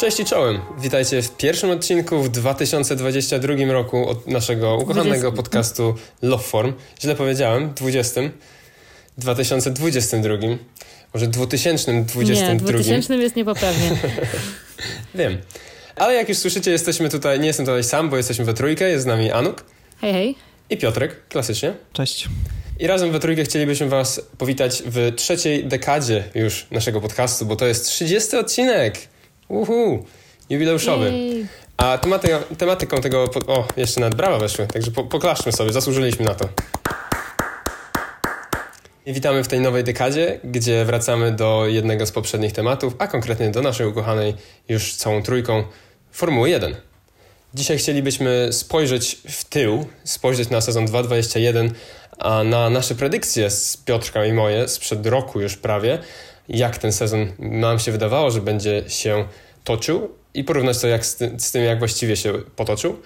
Cześć i czołem. Witajcie w pierwszym odcinku w 2022 roku od naszego ukochanego 20. podcastu Loveform. Źle powiedziałem, 20. 2022. Może 2022. Nie, 2000 jest niepoprawnie. Wiem. Ale jak już słyszycie, jesteśmy tutaj, nie jestem tutaj sam, bo jesteśmy we trójkę. Jest z nami Anuk Hej, hej. i Piotrek, klasycznie. Cześć. I razem we trójkę chcielibyśmy Was powitać w trzeciej dekadzie już naszego podcastu, bo to jest 30 odcinek. Uhu, jubileuszowy. Jej. A tematy, tematyką tego. O, jeszcze nawet brawa weszły, także po, poklaszmy sobie, zasłużyliśmy na to. I witamy w tej nowej dekadzie, gdzie wracamy do jednego z poprzednich tematów, a konkretnie do naszej ukochanej już całą trójką Formuły 1. Dzisiaj chcielibyśmy spojrzeć w tył, spojrzeć na sezon 2021, a na nasze predykcje z Piotrka i moje sprzed roku już prawie, jak ten sezon nam się wydawało, że będzie się toczył i porównać to jak z, ty, z tym, jak właściwie się potoczył.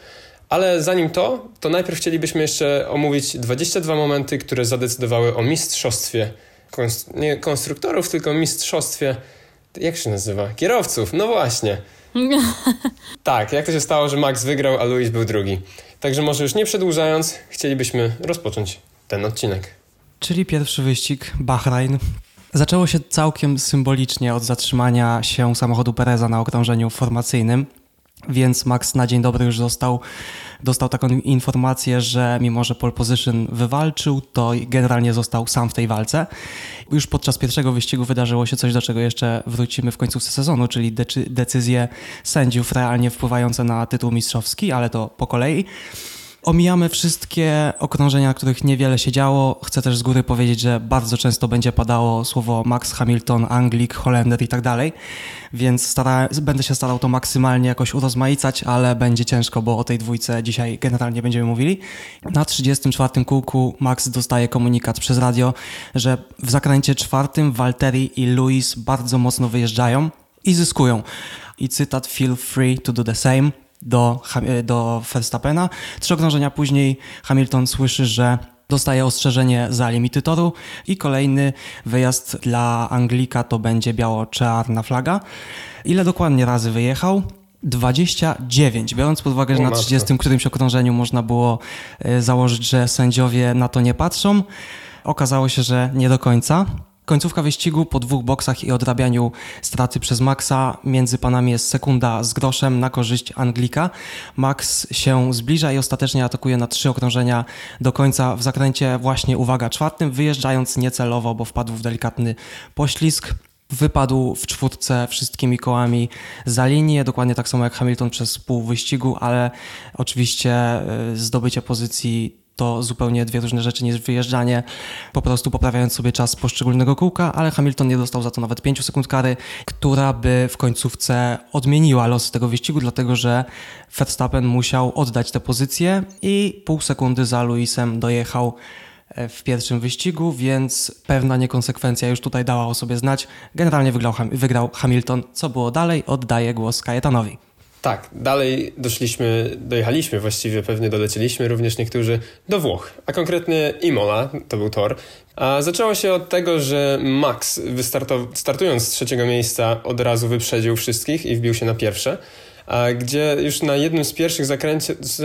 Ale zanim to, to najpierw chcielibyśmy jeszcze omówić 22 momenty, które zadecydowały o mistrzostwie konst- nie konstruktorów, tylko mistrzostwie, jak się nazywa? Kierowców, no właśnie. Tak, jak to się stało, że Max wygrał, a Luis był drugi. Także może już nie przedłużając, chcielibyśmy rozpocząć ten odcinek. Czyli pierwszy wyścig, Bahrain. Zaczęło się całkiem symbolicznie od zatrzymania się samochodu Pereza na okrążeniu formacyjnym, więc Max na dzień dobry już dostał, dostał taką informację, że mimo, że pole position wywalczył, to generalnie został sam w tej walce. Już podczas pierwszego wyścigu wydarzyło się coś, do czego jeszcze wrócimy w końcówce sezonu, czyli decy- decyzje sędziów realnie wpływające na tytuł mistrzowski, ale to po kolei. Omijamy wszystkie okrążenia, których niewiele się działo. Chcę też z góry powiedzieć, że bardzo często będzie padało słowo Max Hamilton, Anglik, Holender i tak dalej, więc stara, będę się starał to maksymalnie jakoś urozmaicać, ale będzie ciężko, bo o tej dwójce dzisiaj generalnie będziemy mówili. Na 34 kółku Max dostaje komunikat przez radio, że w zakręcie czwartym Valtteri i Luis bardzo mocno wyjeżdżają i zyskują. I cytat feel free to do the same do, Ham- do Verstappena. Trzy okrążenia później Hamilton słyszy, że dostaje ostrzeżenie za limity toru i kolejny wyjazd dla Anglika to będzie biało-czarna flaga. Ile dokładnie razy wyjechał? 29. Biorąc pod uwagę, że na matko. 30 którymś okrążeniu można było e, założyć, że sędziowie na to nie patrzą, okazało się, że nie do końca. Końcówka wyścigu po dwóch boksach i odrabianiu straty przez Maxa między panami jest sekunda z groszem na korzyść Anglika. Max się zbliża i ostatecznie atakuje na trzy okrążenia do końca w zakręcie właśnie, uwaga, czwartym, wyjeżdżając niecelowo, bo wpadł w delikatny poślizg. Wypadł w czwórce wszystkimi kołami za linię, dokładnie tak samo jak Hamilton przez pół wyścigu, ale oczywiście y, zdobycie pozycji to zupełnie dwie różne rzeczy niż wyjeżdżanie, po prostu poprawiając sobie czas poszczególnego kółka, ale Hamilton nie dostał za to nawet 5 sekund kary, która by w końcówce odmieniła los tego wyścigu, dlatego że Verstappen musiał oddać tę pozycję i pół sekundy za Luisem dojechał e, w pierwszym wyścigu, więc pewna niekonsekwencja już tutaj dała o sobie znać. Generalnie wygrał, wygrał Hamilton. Co było dalej? Oddaję głos Kajetanowi. Tak, dalej doszliśmy, dojechaliśmy właściwie, pewnie dolecieliśmy również niektórzy do Włoch, a konkretnie Imola, to był tor. A zaczęło się od tego, że Max startując z trzeciego miejsca od razu wyprzedził wszystkich i wbił się na pierwsze. A gdzie już na jednym z pierwszych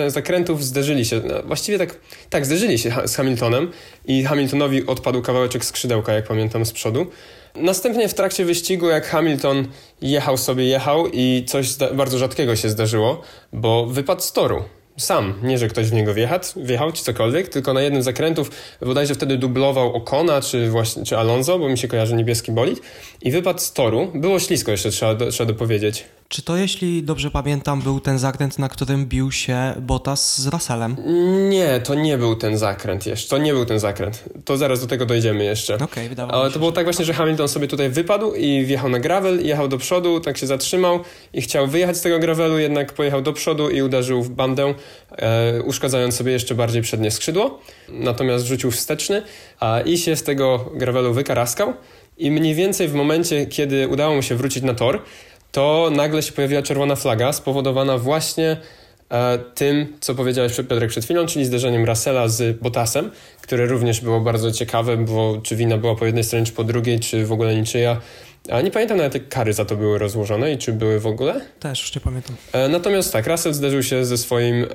zakrętów zderzyli się, no, właściwie tak, tak, zderzyli się z Hamiltonem i Hamiltonowi odpadł kawałeczek skrzydełka, jak pamiętam, z przodu. Następnie w trakcie wyścigu, jak Hamilton jechał sobie, jechał i coś bardzo rzadkiego się zdarzyło, bo wypadł z toru. Sam, nie że ktoś w niego wjechał, wjechał czy cokolwiek, tylko na jednym z zakrętów bodajże wtedy dublował Okona czy, właśnie, czy Alonso, bo mi się kojarzy niebieski bolid i wypadł z toru. Było ślisko jeszcze, trzeba, trzeba dopowiedzieć. Czy to, jeśli dobrze pamiętam, był ten zakręt, na którym bił się Bottas z Russellem? Nie, to nie był ten zakręt jeszcze, to nie był ten zakręt. To zaraz do tego dojdziemy jeszcze. Okej, wydawało mi Ale się, to było tak właśnie, że Hamilton sobie tutaj wypadł i wjechał na gravel, jechał do przodu, tak się zatrzymał i chciał wyjechać z tego gravelu, jednak pojechał do przodu i uderzył w bandę, e, uszkadzając sobie jeszcze bardziej przednie skrzydło. Natomiast wrzucił wsteczny a, i się z tego gravelu wykaraskał. I mniej więcej w momencie, kiedy udało mu się wrócić na tor, to nagle się pojawiła czerwona flaga spowodowana właśnie e, tym, co powiedziałeś Piotrek przed chwilą, czyli zderzeniem Russella z Bottasem, które również było bardzo ciekawe, bo czy wina była po jednej stronie, czy po drugiej, czy w ogóle niczyja. A nie pamiętam nawet, jak kary za to były rozłożone i czy były w ogóle. Też już nie pamiętam. E, natomiast tak, Russell zderzył się ze swoim, e,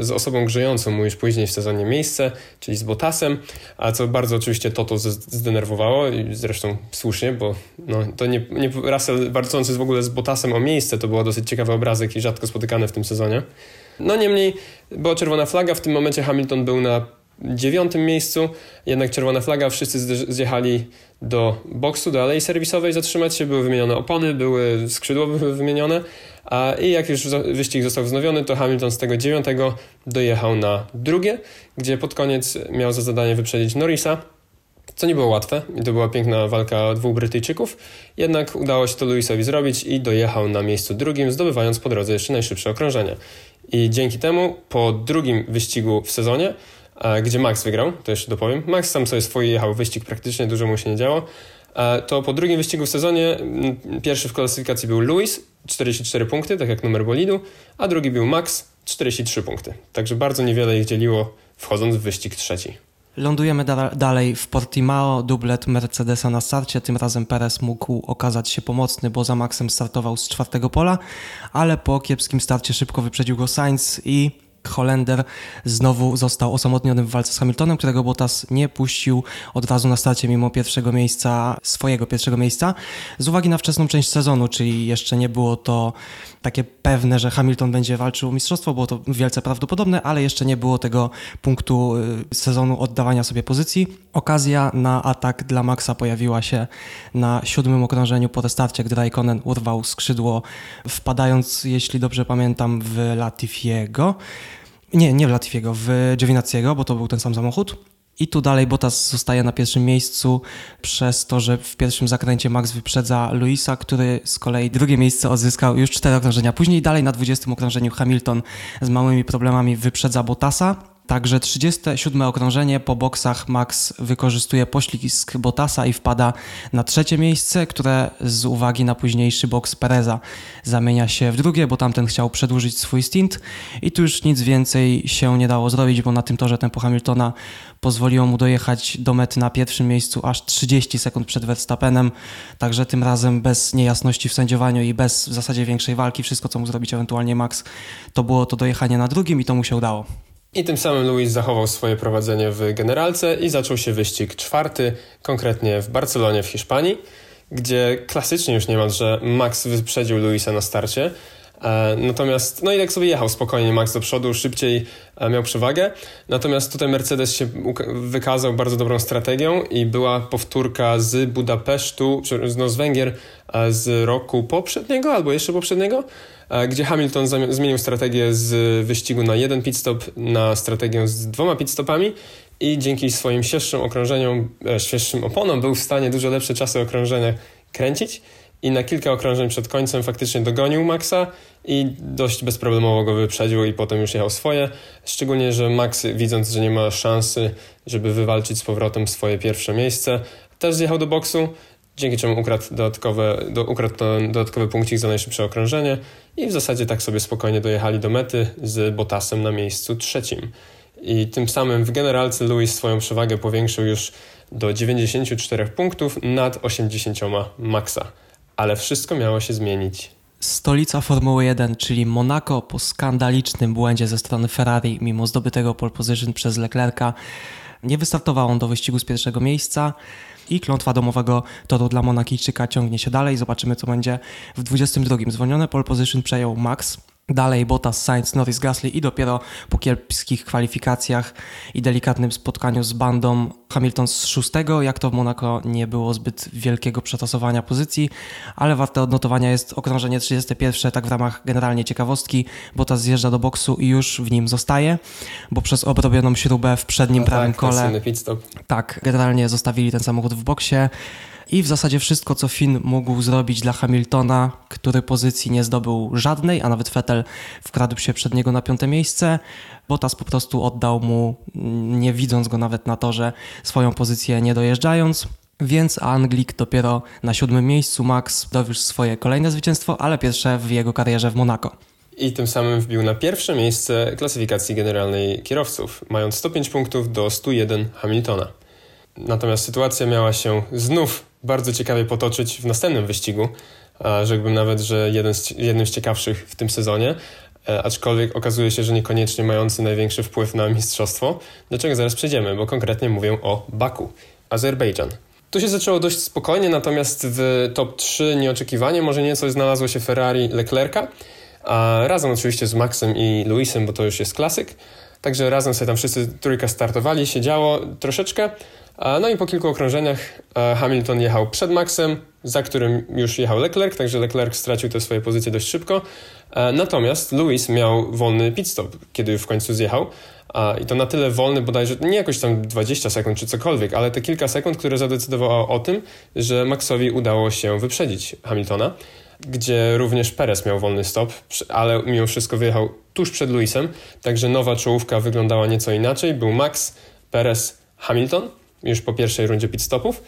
z osobą grzejącą mu już później w sezonie miejsce, czyli z Bottasem, a co bardzo oczywiście Toto zdenerwowało i zresztą słusznie, bo no, to nie, nie Russell walczący w ogóle z Bottasem o miejsce, to było dosyć ciekawy obrazek i rzadko spotykany w tym sezonie. No niemniej była czerwona flaga, w tym momencie Hamilton był na dziewiątym miejscu, jednak czerwona flaga, wszyscy zjechali do boksu, do alei serwisowej zatrzymać się, były wymienione opony, były skrzydła były wymienione, a i jak już wyścig został wznowiony, to Hamilton z tego dziewiątego dojechał na drugie, gdzie pod koniec miał za zadanie wyprzedzić Norrisa, co nie było łatwe i to była piękna walka dwóch Brytyjczyków, jednak udało się to Lewisowi zrobić i dojechał na miejscu drugim, zdobywając po drodze jeszcze najszybsze okrążenie. I dzięki temu po drugim wyścigu w sezonie gdzie Max wygrał, to jeszcze dopowiem. Max sam sobie swoje jechał wyścig praktycznie, dużo mu się nie działo. To po drugim wyścigu w sezonie, pierwszy w klasyfikacji był Lewis, 44 punkty, tak jak numer bolidu, a drugi był Max, 43 punkty. Także bardzo niewiele ich dzieliło, wchodząc w wyścig trzeci. Lądujemy da dalej w Portimao, dublet Mercedesa na starcie. Tym razem Perez mógł okazać się pomocny, bo za Maxem startował z czwartego pola, ale po kiepskim starcie szybko wyprzedził go Sainz i Holender znowu został osamotniony w walce z Hamiltonem, którego Bottas nie puścił od razu na starcie mimo pierwszego miejsca, swojego pierwszego miejsca, z uwagi na wczesną część sezonu, czyli jeszcze nie było to takie pewne, że Hamilton będzie walczył o mistrzostwo, było to wielce prawdopodobne, ale jeszcze nie było tego punktu y, sezonu oddawania sobie pozycji. Okazja na atak dla Maxa pojawiła się na siódmym okrążeniu po restarcie, gdy Raikkonen urwał skrzydło, wpadając, jeśli dobrze pamiętam, w Latifiego. Nie, nie w Latifiego, w Giovinazziego, bo to był ten sam samochód. I tu dalej Bottas zostaje na pierwszym miejscu przez to, że w pierwszym zakręcie Max wyprzedza Luisa, który z kolei drugie miejsce odzyskał już cztery okrążenia. Później dalej na 20 okrążeniu Hamilton z małymi problemami wyprzedza Bottasa. Także 37 okrążenie po boksach Max wykorzystuje poślizg Bottasa i wpada na trzecie miejsce, które z uwagi na późniejszy boks Pereza zamienia się w drugie, bo tamten chciał przedłużyć swój stint i tu już nic więcej się nie dało zrobić, bo na tym torze tempo Hamiltona pozwoliło mu dojechać do mety na pierwszym miejscu aż 30 sekund przed Verstappenem, także tym razem bez niejasności w sędziowaniu i bez w zasadzie większej walki, wszystko co mógł zrobić ewentualnie Max, to było to dojechanie na drugim i to mu się udało. I tym samym Luis zachował swoje prowadzenie w generalce i zaczął się wyścig czwarty, konkretnie w Barcelonie w Hiszpanii, gdzie klasycznie już niemalże Max wyprzedził Luisa na starcie. E, natomiast, no i tak sobie jechał spokojnie Max do przodu, szybciej e, miał przewagę. Natomiast tutaj Mercedes się wykazał bardzo dobrą strategią i była powtórka z Budapesztu, no z Węgier e, z roku poprzedniego albo jeszcze poprzedniego, gdzie Hamilton zmienił strategię z wyścigu na jeden pit stop na strategię z dwoma pit stopami i dzięki swoim świeższym okrążeniom, świeższym oponom był w stanie dużo lepsze czasy okrążenia kręcić i na kilka okrążeń przed końcem faktycznie dogonił Maxa i dość bezproblemowo go wyprzedził i potem już jechał swoje. Szczególnie, że Max widząc, że nie ma szansy, żeby wywalczyć z powrotem swoje pierwsze miejsce, też zjechał do boksu, dzięki czemu ukradł, dodatkowe, do, ukradł dodatkowy punkcik za najszybsze okrążenie i w zasadzie tak sobie spokojnie dojechali do mety z Bottasem na miejscu trzecim. I tym samym w generalce Lewis swoją przewagę powiększył już do 94 punktów nad 80 Maxa ale wszystko miało się zmienić. Stolica Formuły 1, czyli Monaco po skandalicznym błędzie ze strony Ferrari, mimo zdobytego pole position przez Leclerca, nie wystartował on do wyścigu z pierwszego miejsca i klątwa domowego toru dla Monakijczyka ciągnie się dalej. Zobaczymy, co będzie w 22. Zwolnione pole position przejął Max Dalej Bottas, Sainz, Norris, Gasly i dopiero po kiepskich kwalifikacjach i delikatnym spotkaniu z bandą Hamilton z szóstego. Jak to w Monaco nie było zbyt wielkiego przetasowania pozycji, ale warte odnotowania jest okrążenie 31, tak w ramach generalnie ciekawostki. Bottas zjeżdża do boksu i już w nim zostaje, bo przez obrobioną śrubę w przednim no prawym tak, kole. Tak, generalnie zostawili ten samochód w boksie. I w zasadzie wszystko, co Finn mógł zrobić dla Hamiltona, który pozycji nie zdobył żadnej, a nawet Vettel wkradł się przed niego na piąte miejsce, Bottas po prostu oddał mu, nie widząc go nawet na torze, swoją pozycję nie dojeżdżając. Więc Anglik dopiero na siódmym miejscu, Max dowiózł swoje kolejne zwycięstwo, ale pierwsze w jego karierze w Monaco. I tym samym wbił na pierwsze miejsce klasyfikacji generalnej kierowców, mając 105 punktów do 101 Hamiltona. Natomiast sytuacja miała się znów bardzo ciekawie potoczyć w następnym wyścigu. Rzekłbym nawet, że jeden z, jednym z ciekawszych w tym sezonie, e, aczkolwiek okazuje się, że niekoniecznie mający największy wpływ na mistrzostwo, do czego zaraz przejdziemy, bo konkretnie mówię o Baku, Azerbejdżan. Tu się zaczęło dość spokojnie, natomiast w top 3 nieoczekiwanie może nieco znalazło się Ferrari Leclerca, a razem oczywiście z Maxem i Luisem, bo to już jest klasyk. Także razem sobie tam wszyscy trójka startowali, się działo troszeczkę. No i po kilku okrążeniach Hamilton jechał przed Maxem, za którym już jechał Leclerc, także Leclerc stracił te swoje pozycje dość szybko. Natomiast Lewis miał wolny pit stop, kiedy w końcu zjechał. I to na tyle wolny bodajże, nie jakoś tam 20 sekund czy cokolwiek, ale te kilka sekund, które zadecydowało o tym, że Maxowi udało się wyprzedzić Hamiltona gdzie również Perez miał wolny stop, ale mimo wszystko wyjechał tuż przed Lewisem, także nowa czołówka wyglądała nieco inaczej. Był Max, Perez, Hamilton już po pierwszej rundzie pit stopów,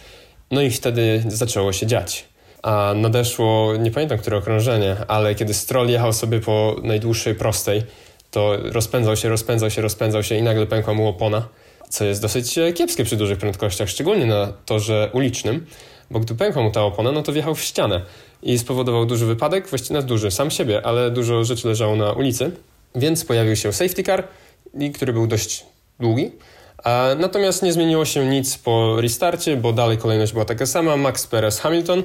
no i wtedy zaczęło się dziać. A nadeszło, nie pamiętam które okrążenie, ale kiedy Stroll jechał sobie po najdłuższej prostej, to rozpędzał się, rozpędzał się, rozpędzał się i nagle pękła mu opona, co jest dosyć kiepskie przy dużych prędkościach, szczególnie na torze ulicznym, bo gdy pękła mu ta opona, no to wjechał w ścianę i spowodował duży wypadek, właściwie na duży, sam siebie, ale dużo rzeczy leżało na ulicy, więc pojawił się safety car, który był dość długi. Natomiast nie zmieniło się nic po restarcie, bo dalej kolejność była taka sama, Max Perez Hamilton,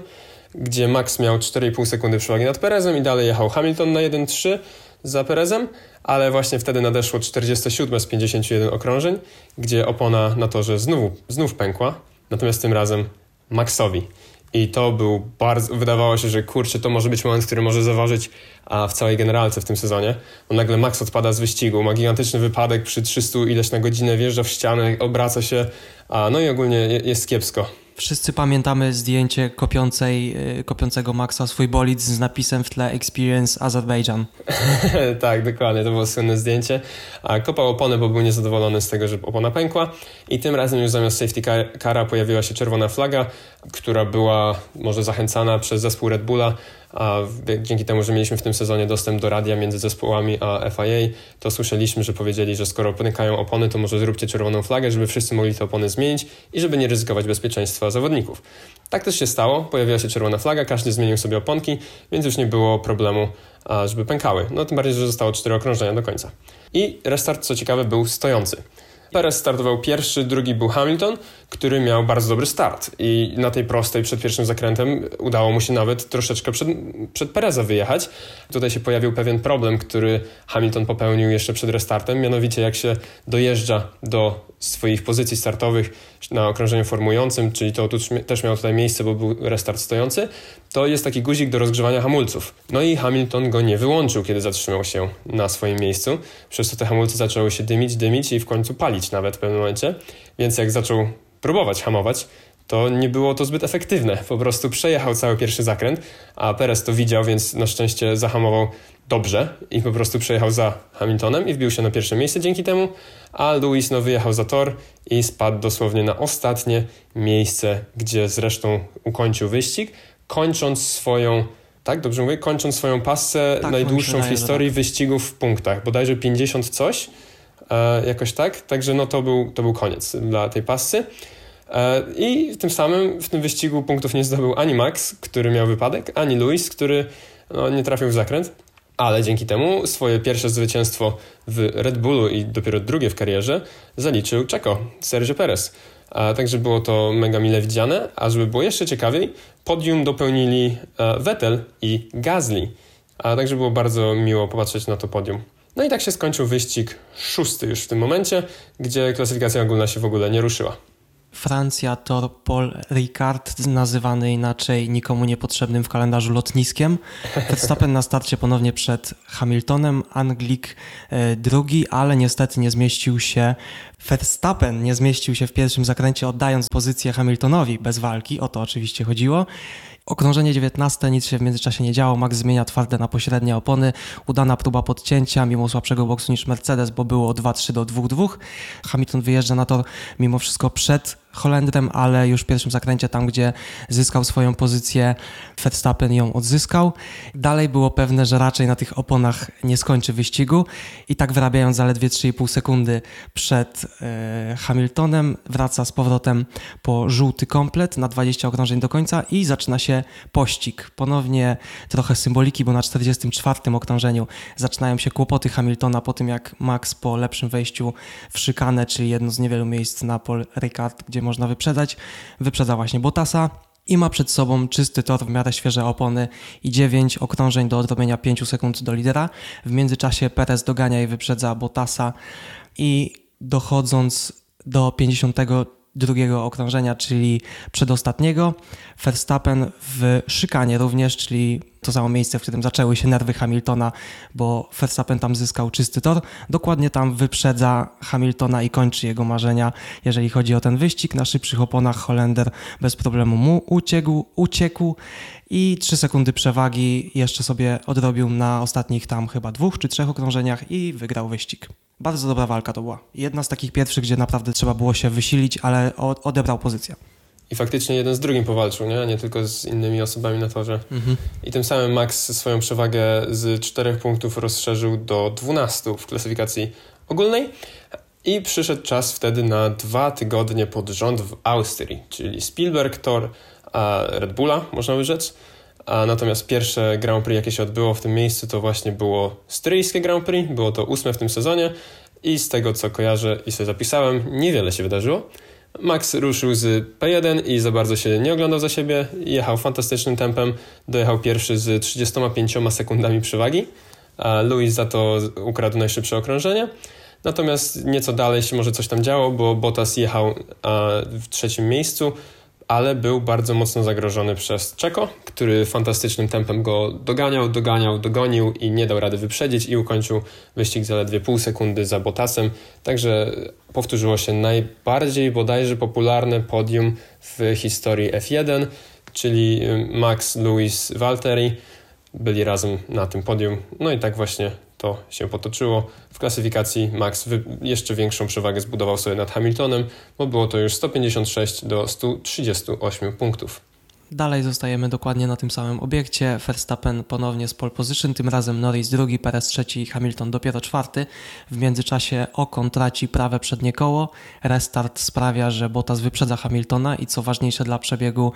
gdzie Max miał 4,5 sekundy przewagi nad Perezem i dalej jechał Hamilton na 1,3 za Perezem, ale właśnie wtedy nadeszło 47 z 51 okrążeń, gdzie opona na torze znów, znów pękła, natomiast tym razem Maxowi. I to był bardzo, wydawało się, że kurczę, to może być moment, który może zaważyć a w całej generalce w tym sezonie. Bo nagle Max odpada z wyścigu, ma gigantyczny wypadek przy 300 ileś na godzinę, wjeżdża w ścianę, obraca się, a no i ogólnie jest kiepsko. Wszyscy pamiętamy zdjęcie kopiącej, y, kopiącego Maxa swój bolid z napisem w tle Experience Azerbaijan. tak, dokładnie, to było słynne zdjęcie. A kopał opony, bo był niezadowolony z tego, że opona pękła i tym razem już zamiast safety cara pojawiła się czerwona flaga, która była może zachęcana przez zespół Red Bulla, a dzięki temu, że mieliśmy w tym sezonie dostęp do radia między zespołami a FIA, to słyszeliśmy, że powiedzieli, że skoro pękają opony, to może zróbcie czerwoną flagę, żeby wszyscy mogli te opony zmienić i żeby nie ryzykować bezpieczeństwa zawodników. Tak też się stało, pojawiła się czerwona flaga, każdy zmienił sobie oponki, więc już nie było problemu, żeby pękały. No tym bardziej, że zostało cztery okrążenia do końca. I restart, co ciekawe, był stojący. Perez startował pierwszy, drugi był Hamilton, który miał bardzo dobry start i na tej prostej przed pierwszym zakrętem udało mu się nawet troszeczkę przed, przed Pereza wyjechać. Tutaj się pojawił pewien problem, który Hamilton popełnił jeszcze przed restartem, mianowicie jak się dojeżdża do swoich pozycji startowych na okrążeniu formującym, czyli to tu też miało tutaj miejsce, bo był restart stojący, to jest taki guzik do rozgrzewania hamulców. No i Hamilton go nie wyłączył, kiedy zatrzymał się na swoim miejscu, przez co te hamulce zaczęły się dymić, dymić i w końcu palić nawet w pewnym momencie, więc jak zaczął próbować hamować, to nie było to zbyt efektywne. Po prostu przejechał cały pierwszy zakręt, a Perez to widział, więc na szczęście zahamował dobrze i po prostu przejechał za Hamiltonem i wbił się na pierwsze miejsce dzięki temu, a Lewis no, wyjechał za tor i spadł dosłownie na ostatnie miejsce, gdzie zresztą ukończył wyścig, kończąc swoją tak, dobrze mówię, kończąc swoją pasę tak, najdłuższą w historii tak. wyścigów w punktach, bodajże 50 coś, jakoś tak, także no to był, to był koniec dla tej pasy. E, I tym samym w tym wyścigu punktów nie zdobył ani Max, który miał wypadek, ani Luis, który no, nie trafił w zakręt. Ale dzięki temu swoje pierwsze zwycięstwo w Red Bullu i dopiero drugie w karierze zaliczył Czeko, Sergio Perez. A także było to mega mile widziane, a żeby było jeszcze ciekawiej, podium dopełnili e, Vettel i Gasly. A także było bardzo miło popatrzeć na to podium. No i tak się skończył wyścig szósty już w tym momencie, gdzie klasyfikacja ogólna się w ogóle nie ruszyła. Francja to Paul Ricard, nazywany inaczej nikomu niepotrzebnym w kalendarzu lotniskiem. Verstappen na starcie ponownie przed Hamiltonem, Anglik e, drugi, ale niestety nie zmieścił się. Verstappen nie zmieścił się w pierwszym zakręcie, oddając pozycję Hamiltonowi bez walki, o to oczywiście chodziło. Okrążenie 19, nic się w międzyczasie nie działo. Max zmienia twarde na pośrednie opony. Udana próba podcięcia, mimo słabszego boksu niż Mercedes, bo było 2-3 do 2-2. Hamilton wyjeżdża na tor mimo wszystko przed Holendrem, ale już w pierwszym zakręcie, tam gdzie zyskał swoją pozycję, Verstappen ją odzyskał. Dalej było pewne, że raczej na tych oponach nie skończy wyścigu i tak wyrabiając zaledwie 3,5 sekundy przed e, Hamiltonem, wraca z powrotem po żółty komplet na 20 okrążeń do końca i zaczyna się pościg. Ponownie trochę symboliki, bo na 44 okrążeniu zaczynają się kłopoty Hamiltona po tym, jak Max po lepszym wejściu w szykanę, czyli jedno z niewielu miejsc na Paul Ricard, gdzie można wyprzedzać, wyprzedza właśnie Bottasa i ma przed sobą czysty tor, w miarę świeże opony i 9 okrążeń do odrobienia 5 sekund do lidera. W międzyczasie Perez dogania i wyprzedza Bottasa i dochodząc do 50 drugiego okrążenia, czyli przedostatniego. Verstappen w szykanie również, czyli to samo miejsce, w którym zaczęły się nerwy Hamiltona, bo Verstappen tam zyskał czysty tor. Dokładnie tam wyprzedza Hamiltona i kończy jego marzenia, jeżeli chodzi o ten wyścig. Na szybszych oponach Holender bez problemu mu uciekł, uciekł i 3 sekundy przewagi jeszcze sobie odrobił na ostatnich tam chyba dwóch czy trzech okrążeniach i wygrał wyścig. Bardzo dobra walka to była. Jedna z takich pierwszych, gdzie naprawdę trzeba było się wysilić, ale odebrał pozycję. I faktycznie jeden z drugim powalczył, nie? nie tylko z innymi osobami na torze. Mhm. I tym samym Max swoją przewagę z 4 punktów rozszerzył do 12 w klasyfikacji ogólnej. I przyszedł czas wtedy na dwa tygodnie pod rząd w Austrii, czyli Spielberg Tor a Red Bulla, można by rzec. A natomiast pierwsze Grand Prix, jakie się odbyło w tym miejscu, to właśnie było styryjskie Grand Prix. Było to ósme w tym sezonie i z tego, co kojarzę i sobie zapisałem, niewiele się wydarzyło. Max ruszył z P1 i za bardzo się nie oglądał za siebie. Jechał fantastycznym tempem, dojechał pierwszy z 35 sekundami przewagi, a Louis za to ukradł najszybsze okrążenie. Natomiast nieco dalej się może coś tam działo, bo Bottas jechał w trzecim miejscu, ale był bardzo mocno zagrożony przez Czeko, który fantastycznym tempem go doganiał, doganiał, dogonił i nie dał rady wyprzedzić i ukończył wyścig zaledwie pół sekundy za Bottasem. Także powtórzyło się najbardziej bodajże popularne podium w historii F1, czyli Max, Lewis, Valtteri byli razem na tym podium. No i tak właśnie to się potoczyło. W klasyfikacji Max jeszcze większą przewagę zbudował sobie nad Hamiltonem, bo było to już 156 do 138 punktów. Dalej zostajemy dokładnie na tym samym obiekcie. Verstappen ponownie z pole position, tym razem Norris drugi, Perez trzeci, Hamilton dopiero czwarty. W międzyczasie Ocon traci prawe przednie koło. Restart sprawia, że Bottas wyprzedza Hamiltona i co ważniejsze dla przebiegu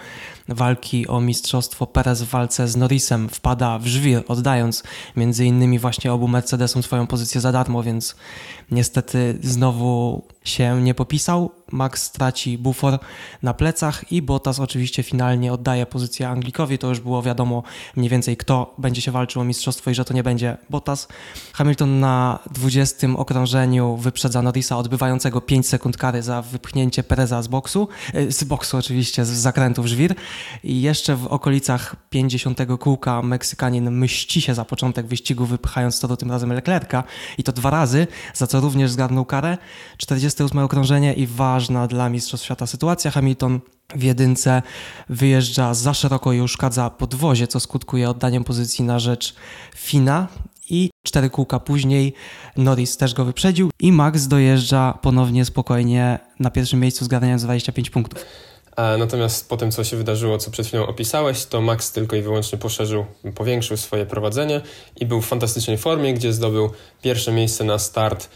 walki o mistrzostwo, Perez w walce z Norrisem wpada w żwir, oddając między innymi właśnie obu Mercedesom swoją pozycję za darmo, więc niestety znowu się nie popisał. Max traci bufor na plecach i Bottas oczywiście finalnie oddaje pozycję Anglikowi. To już było wiadomo mniej więcej kto będzie się walczył o mistrzostwo i że to nie będzie Bottas. Hamilton na 20 okrążeniu wyprzedza Norrisa odbywającego 5 sekund kary za wypchnięcie Pereza z boksu, e, z boksu oczywiście, z zakrętów żwir i jeszcze w okolicach 50 kółka Meksykanin mści się za początek wyścigu wypchając to tym razem Leclerca i to dwa razy, za co również zgarnął karę. 48 okrążenie i ważna dla Mistrzostw Świata sytuacja. Hamilton w jedynce wyjeżdża za szeroko i uszkadza podwozie, co skutkuje oddaniem pozycji na rzecz Fina. I cztery kółka później Norris też go wyprzedził i Max dojeżdża ponownie spokojnie na pierwszym miejscu zgarniając 25 punktów. Natomiast po tym, co się wydarzyło, co przed chwilą opisałeś, to Max tylko i wyłącznie poszerzył, powiększył swoje prowadzenie i był w fantastycznej formie, gdzie zdobył pierwsze miejsce na start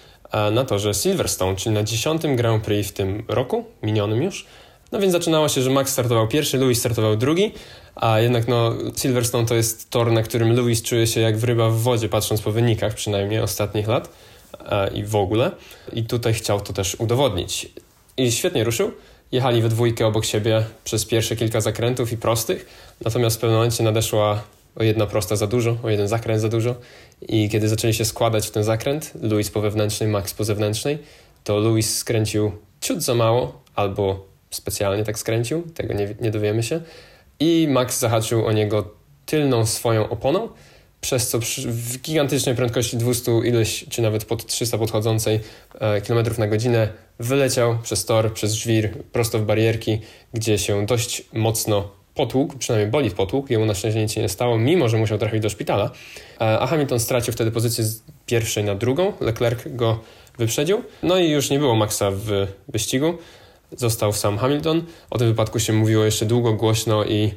na torze Silverstone, czyli na dziesiątym Grand Prix w tym roku, minionym już. No więc zaczynało się, że Max startował pierwszy, Lewis startował drugi, a jednak no, Silverstone to jest tor, na którym Lewis czuje się jak ryba w wodzie, patrząc po wynikach przynajmniej ostatnich lat i w ogóle. I tutaj chciał to też udowodnić. I świetnie ruszył. Jechali we dwójkę obok siebie przez pierwsze kilka zakrętów i prostych, natomiast w pewnym momencie nadeszła o jedna prosta za dużo, o jeden zakręt za dużo. I kiedy zaczęli się składać w ten zakręt, Louis po wewnętrznej, Max po zewnętrznej, to Louis skręcił ciut za mało, albo specjalnie tak skręcił, tego nie, nie dowiemy się. I Max zahaczył o niego tylną swoją oponą, przez co w gigantycznej prędkości 200 ileś, czy nawet pod 300 podchodzącej e, kilometrów na godzinę wyleciał przez tor, przez żwir, prosto w barierki, gdzie się dość mocno potłukł, przynajmniej bolid potłukł, jemu na szczęście nic się nie stało, mimo że musiał trafić do szpitala, a Hamilton stracił wtedy pozycję z pierwszej na drugą, Leclerc go wyprzedził, no i już nie było Maxa w wyścigu. został sam Hamilton. O tym wypadku się mówiło jeszcze długo, głośno i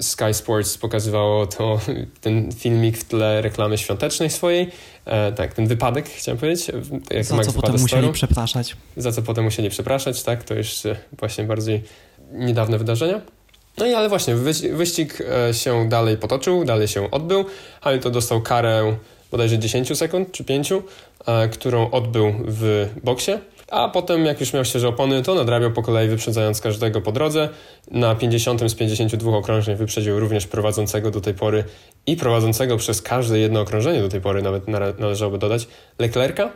Sky Sports pokazywało to, ten filmik w tle reklamy świątecznej swojej. E, tak, ten wypadek, chciałem powiedzieć. Jak za Max co potem musieli przepraszać. Za co potem musieli przepraszać, tak, to już właśnie bardziej niedawne wydarzenia. No i ale właśnie, wyścig e, się dalej potoczył, dalej się odbył. Hamilton dostał karę bodajże 10 sekund czy 5, e, którą odbył w boksie. A potem, jak już miał świeże opony, to nadrabiał po kolei, wyprzedzając każdego po drodze. Na 50 z 52 okrążeń wyprzedził również prowadzącego do tej pory i prowadzącego przez każde jedno okrążenie do tej pory, nawet należałoby dodać, Leclerca.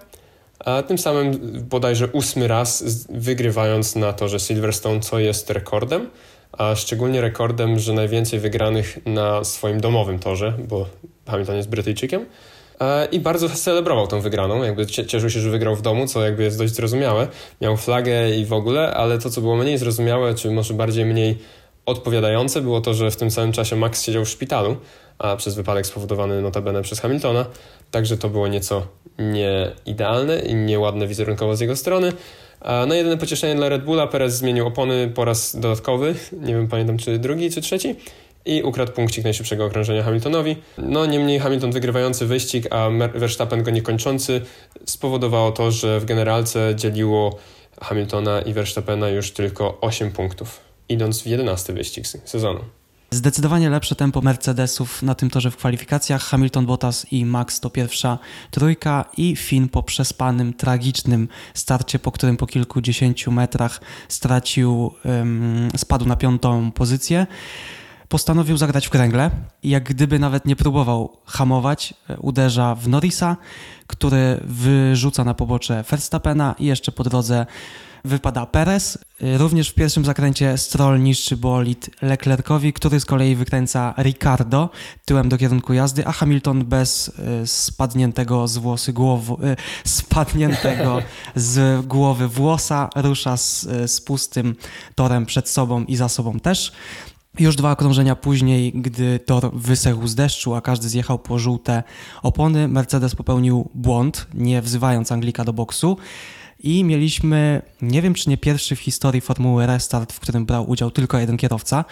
A tym samym bodajże ósmy raz wygrywając na torze Silverstone, co jest rekordem a szczególnie rekordem, że najwięcej wygranych na swoim domowym torze, bo Hamilton jest Brytyjczykiem. E, I bardzo celebrował tą wygraną, jakby cieszył się, że wygrał w domu, co jakby jest dość zrozumiałe. Miał flagę i w ogóle, ale to, co było mniej zrozumiałe, czy może bardziej mniej odpowiadające, było to, że w tym samym czasie Max siedział w szpitalu, a przez wypadek spowodowany notabene przez Hamiltona, także to było nieco nieidealne i nieładne wizerunkowo z jego strony. No jedyne pocieszenie dla Red Bulla, Perez zmienił opony po raz dodatkowy, nie wiem, pamiętam czy drugi, czy trzeci i ukradł punkcik najszybszego okrążenia Hamiltonowi. No niemniej Hamilton wygrywający wyścig, a Verstappen go niekończący spowodowało to, że w generalce dzieliło Hamiltona i Verstappena już tylko 8 punktów, idąc w 11 wyścig sezonu. Zdecydowanie lepsze tempo Mercedesów na tym torze w kwalifikacjach. Hamilton, Bottas i Max to pierwsza trójka i Finn po przespanym, tragicznym starcie, po którym po kilkudziesięciu metrach stracił, um, spadł na piątą pozycję postanowił zagrać w kręgle jak gdyby nawet nie próbował hamować, e, uderza w Norrisa, który wyrzuca na pobocze Verstappena i jeszcze po drodze wypada Perez. Również w pierwszym zakręcie Stroll niszczy bolid Leclercowi, który z kolei wykręca Ricardo tyłem do kierunku jazdy, a Hamilton bez y, spadniętego z włosy głowy, y, spadniętego z głowy włosa rusza z, y, z pustym torem przed sobą i za sobą też. Już dwa okrążenia później, gdy tor wysechł z deszczu, a każdy zjechał po żółte opony, Mercedes popełnił błąd, nie wzywając Anglika do boksu. I mieliśmy, nie wiem czy nie pierwszy w historii Formuły restart, w którym brał udział tylko jeden kierowca.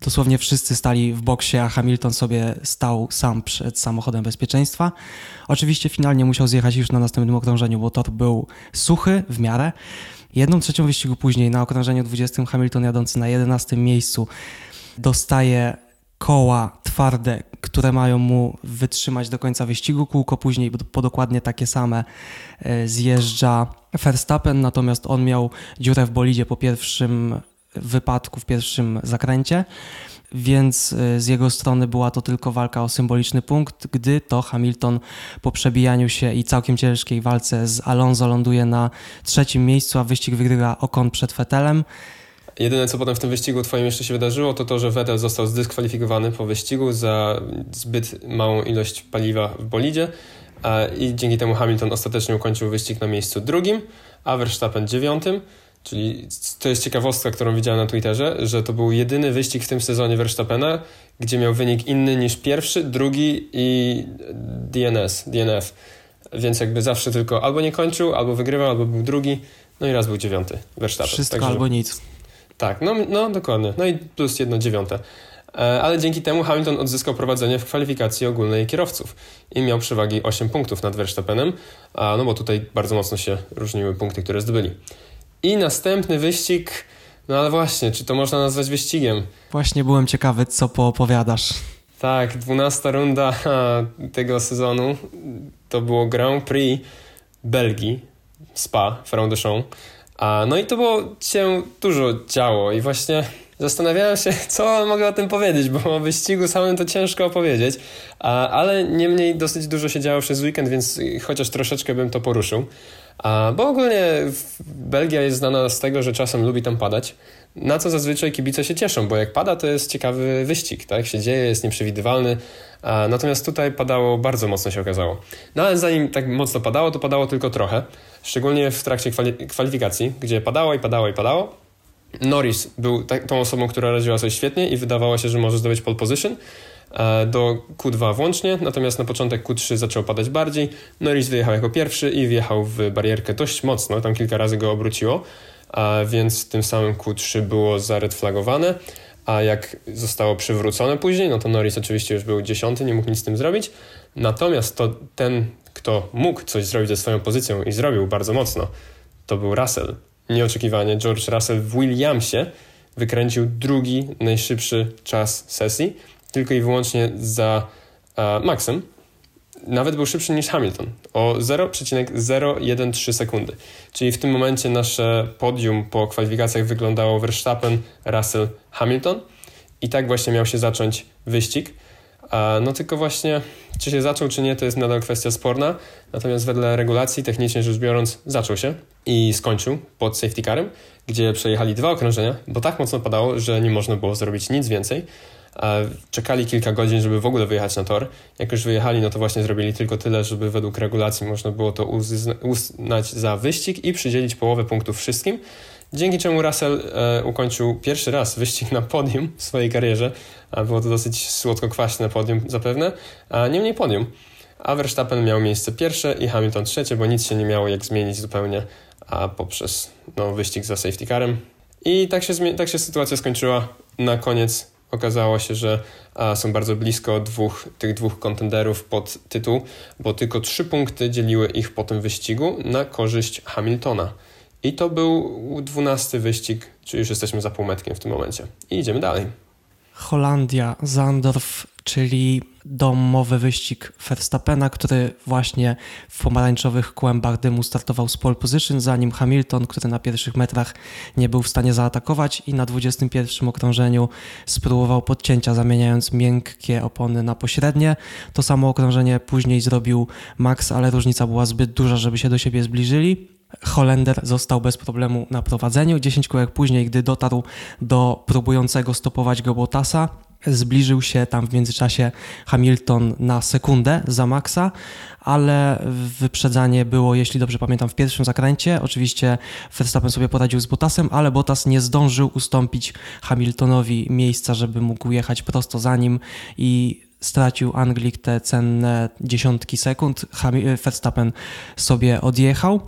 Dosłownie wszyscy stali w boksie, a Hamilton sobie stał sam przed samochodem bezpieczeństwa. Oczywiście finalnie musiał zjechać już na następnym okrążeniu, bo tor był suchy w miarę. Jedną trzecią wyścigu później na okrążeniu 20 Hamilton jadący na 11 miejscu dostaje koła twarde, które mają mu wytrzymać do końca wyścigu. Kółko później po dokładnie takie same e, zjeżdża Verstappen, natomiast on miał dziurę w bolidzie po pierwszym wypadku, w pierwszym zakręcie, więc e, z jego strony była to tylko walka o symboliczny punkt, gdy to Hamilton po przebijaniu się i całkiem ciężkiej walce z Alonso ląduje na trzecim miejscu, a wyścig wygrywa Okon przed Fetelem. Jedyne, co potem w tym wyścigu twoim jeszcze się wydarzyło, to to, że Vettel został zdyskwalifikowany po wyścigu za zbyt małą ilość paliwa w bolidzie i dzięki temu Hamilton ostatecznie ukończył wyścig na miejscu drugim, a Verstappen dziewiątym. Czyli to jest ciekawostka, którą widziałem na Twitterze, że to był jedyny wyścig w tym sezonie Verstappena, gdzie miał wynik inny niż pierwszy, drugi i DNS, DNF. Więc jakby zawsze tylko albo nie kończył, albo wygrywał, albo był drugi, no i raz był dziewiąty Verstappen. Wszystko Także... albo nic. Tak, no, no dokładnie. No i plus jedno dziewiąte. E, ale dzięki temu Hamilton odzyskał prowadzenie w kwalifikacji ogólnej kierowców i miał przewagi 8 punktów nad Verstappenem, no bo tutaj bardzo mocno się różniły punkty, które zdobyli. I następny wyścig, no ale właśnie, czy to można nazwać wyścigiem? Właśnie byłem ciekawy, co poopowiadasz. Tak, 12 runda tego sezonu to było Grand Prix Belgii, Spa, Francorchamps. A, no i to było się dużo działo i właśnie zastanawiałem się, co mogę o tym powiedzieć, bo o wyścigu samym to ciężko opowiedzieć, a, ale niemniej dosyć dużo się działo przez weekend, więc chociaż troszeczkę bym to poruszył. A, bo ogólnie Belgia jest znana z tego, że czasem lubi tam padać, na co zazwyczaj kibice się cieszą, bo jak pada, to jest ciekawy wyścig, tak? Się dzieje, jest nieprzewidywalny, a, natomiast tutaj padało bardzo mocno się okazało. No ale zanim tak mocno padało, to padało tylko trochę, szczególnie w trakcie kwali- kwalifikacji, gdzie padało i padało i padało. Norris był tą osobą, która radziła sobie świetnie i wydawało się, że może zdobyć pole position, do Q2 włącznie, natomiast na początek Q3 zaczął padać bardziej. Norris wyjechał jako pierwszy i wjechał w barierkę dość mocno, tam kilka razy go obróciło. a więc tym samym Q3 było zaredflagowane, a jak zostało przywrócone później, no to Norris oczywiście już był dziesiąty, nie mógł nic z tym zrobić, natomiast to ten, kto mógł coś zrobić ze swoją pozycją i zrobił bardzo mocno, to był Russell. Nieoczekiwanie George Russell w Williamsie wykręcił drugi najszybszy czas sesji, tylko i wyłącznie za uh, Maxem. Nawet był szybszy niż Hamilton o 0,013 sekundy. Czyli w tym momencie nasze podium po kwalifikacjach wyglądało Verstappen, Russell, Hamilton. I tak właśnie miał się zacząć wyścig. No tylko właśnie, czy się zaczął, czy nie, to jest nadal kwestia sporna. Natomiast wedle regulacji, technicznie rzecz biorąc, zaczął się i skończył pod safety carem, gdzie przejechali dwa okrążenia, bo tak mocno padało, że nie można było zrobić nic więcej. Czekali kilka godzin, żeby w ogóle wyjechać na tor. Jak już wyjechali, no to właśnie zrobili tylko tyle, żeby według regulacji można było to uznać za wyścig i przydzielić połowę punktów wszystkim. Dzięki czemu Russell e, ukończył pierwszy raz wyścig na podium w swojej karierze. A było to dosyć słodko-kwaśne podium zapewne, a niemniej podium. A Verstappen miał miejsce pierwsze i Hamilton trzecie, bo nic się nie miało jak zmienić zupełnie a poprzez no, wyścig za safety carem. I tak się, tak się sytuacja skończyła. Na koniec okazało się, że a, są bardzo blisko dwóch, tych dwóch kontenderów pod tytuł, bo tylko trzy punkty dzieliły ich po tym wyścigu na korzyść Hamiltona. I to był dwunasty wyścig, czyli już jesteśmy za półmetkiem w tym momencie. I idziemy dalej. Holandia, Zandorf, czyli domowy wyścig Verstappena, który właśnie w pomarańczowych kłębach dymu startował z pole position, zanim Hamilton, który na pierwszych metrach nie był w stanie zaatakować i na 21 okrążeniu spróbował podcięcia, zamieniając miękkie opony na pośrednie. To samo okrążenie później zrobił Max, ale różnica była zbyt duża, żeby się do siebie zbliżyli. Holender został bez problemu na prowadzeniu. 10 kółek później, gdy dotarł do próbującego stopować go Bottasa, zbliżył się tam w międzyczasie Hamilton na sekundę za Maxa, ale wyprzedzanie było, jeśli dobrze pamiętam, w pierwszym zakręcie. Oczywiście Verstappen sobie poradził z Bottasem, ale Bottas nie zdążył ustąpić Hamiltonowi miejsca, żeby mógł jechać prosto za nim i stracił Anglik te cenne dziesiątki sekund. Verstappen sobie odjechał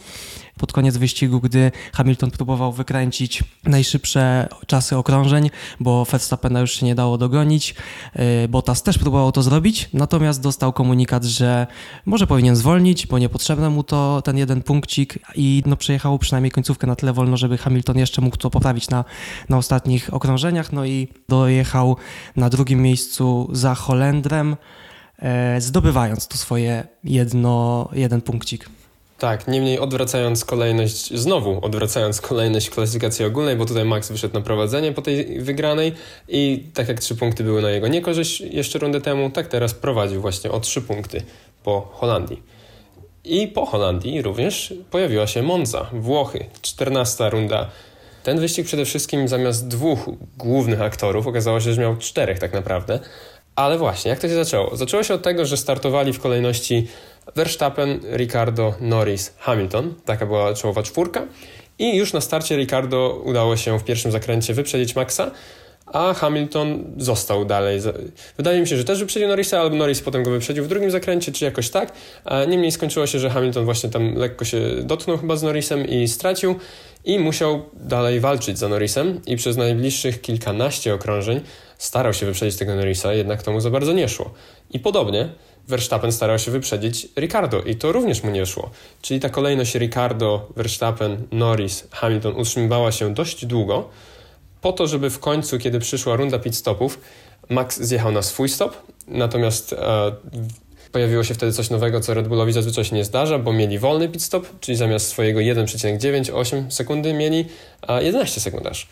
pod koniec wyścigu, gdy Hamilton próbował wykręcić najszybsze czasy okrążeń, bo Verstappena już się nie dało dogonić. Y, Bottas też próbował to zrobić, natomiast dostał komunikat, że może powinien zwolnić, bo niepotrzebny mu to ten jeden punkcik i no przejechał przynajmniej końcówkę na tyle wolno, żeby Hamilton jeszcze mógł to poprawić na, na ostatnich okrążeniach, no i dojechał na drugim miejscu za Holendrem, e, zdobywając tu swoje jedno, jeden punkcik. Tak, niemniej odwracając kolejność, znowu odwracając kolejność klasyfikacji ogólnej, bo tutaj Max wyszedł na prowadzenie po tej wygranej i tak jak trzy punkty były na jego niekorzyść jeszcze rundę temu, tak teraz prowadził właśnie o trzy punkty po Holandii. I po Holandii również pojawiła się Monza, Włochy, 14 runda. Ten wyścig przede wszystkim zamiast dwóch głównych aktorów okazało się, że miał czterech tak naprawdę. Ale właśnie, jak to się zaczęło? Zaczęło się od tego, że startowali w kolejności Verstappen, Ricardo, Norris, Hamilton. Taka była czołowa czwórka. I już na starcie Ricardo udało się w pierwszym zakręcie wyprzedzić Maxa, a Hamilton został dalej. Wydaje mi się, że też wyprzedził Norrisa, albo Norris potem go wyprzedził w drugim zakręcie, czy jakoś tak. Niemniej skończyło się, że Hamilton właśnie tam lekko się dotknął chyba z Norrisem i stracił i musiał dalej walczyć za Norrisem i przez najbliższych kilkanaście okrążeń starał się wyprzedzić tego Norrisa, jednak to mu za bardzo nie szło. I podobnie Verstappen starał się wyprzedzić Ricardo i to również mu nie szło. Czyli ta kolejność Ricardo, Verstappen, Norris, Hamilton utrzymywała się dość długo, po to, żeby w końcu, kiedy przyszła runda pit stopów, Max zjechał na swój stop, natomiast e, pojawiło się wtedy coś nowego, co Red Bullowi zazwyczaj się nie zdarza, bo mieli wolny pit stop, czyli zamiast swojego 1,98 sekundy mieli 11 sekundarz.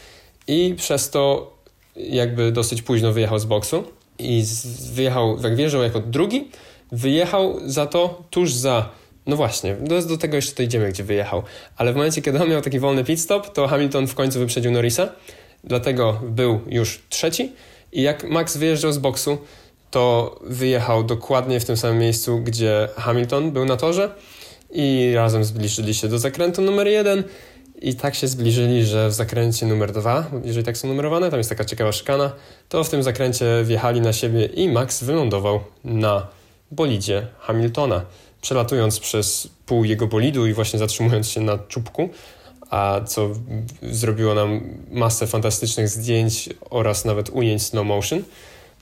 I przez to jakby dosyć późno wyjechał z boksu i wyjechał, jak wjeżdżał jako drugi, wyjechał za to tuż za no właśnie, do, do tego jeszcze dojdziemy, gdzie wyjechał. Ale w momencie, kiedy on miał taki wolny pit stop, to Hamilton w końcu wyprzedził Norrisa, dlatego był już trzeci. I jak Max wyjeżdżał z boksu, to wyjechał dokładnie w tym samym miejscu, gdzie Hamilton był na torze i razem zbliżyli się do zakrętu numer jeden i tak się zbliżyli, że w zakręcie numer dwa, jeżeli tak są numerowane, tam jest taka ciekawa szykana, to w tym zakręcie wjechali na siebie i Max wylądował na bolidzie Hamiltona, przelatując przez pół jego bolidu i właśnie zatrzymując się na czubku, a co zrobiło nam masę fantastycznych zdjęć oraz nawet ujęć slow motion.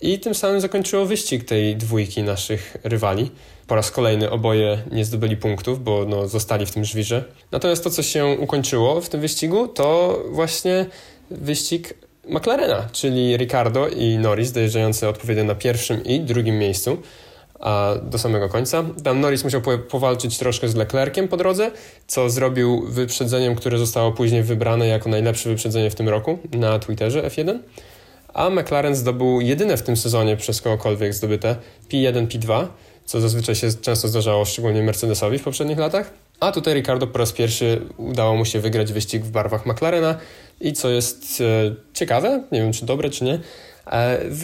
I tym samym zakończyło wyścig tej dwójki naszych rywali. Po raz kolejny oboje nie zdobyli punktów, bo no, zostali w tym żwirze. Natomiast to, co się ukończyło w tym wyścigu, to właśnie wyścig McLarena, czyli Ricardo i Norris dojeżdżający odpowiednio na pierwszym i drugim miejscu a do samego końca. Tam Norris musiał powalczyć troszkę z Leclerciem po drodze, co zrobił wyprzedzeniem, które zostało później wybrane jako najlepsze wyprzedzenie w tym roku na Twitterze F1. A McLaren zdobył jedyne w tym sezonie przez kogokolwiek zdobyte P1, P2, co zazwyczaj się często zdarzało, szczególnie Mercedesowi w poprzednich latach. A tutaj Ricardo po raz pierwszy udało mu się wygrać wyścig w barwach McLarena i co jest e, ciekawe, nie wiem czy dobre czy nie,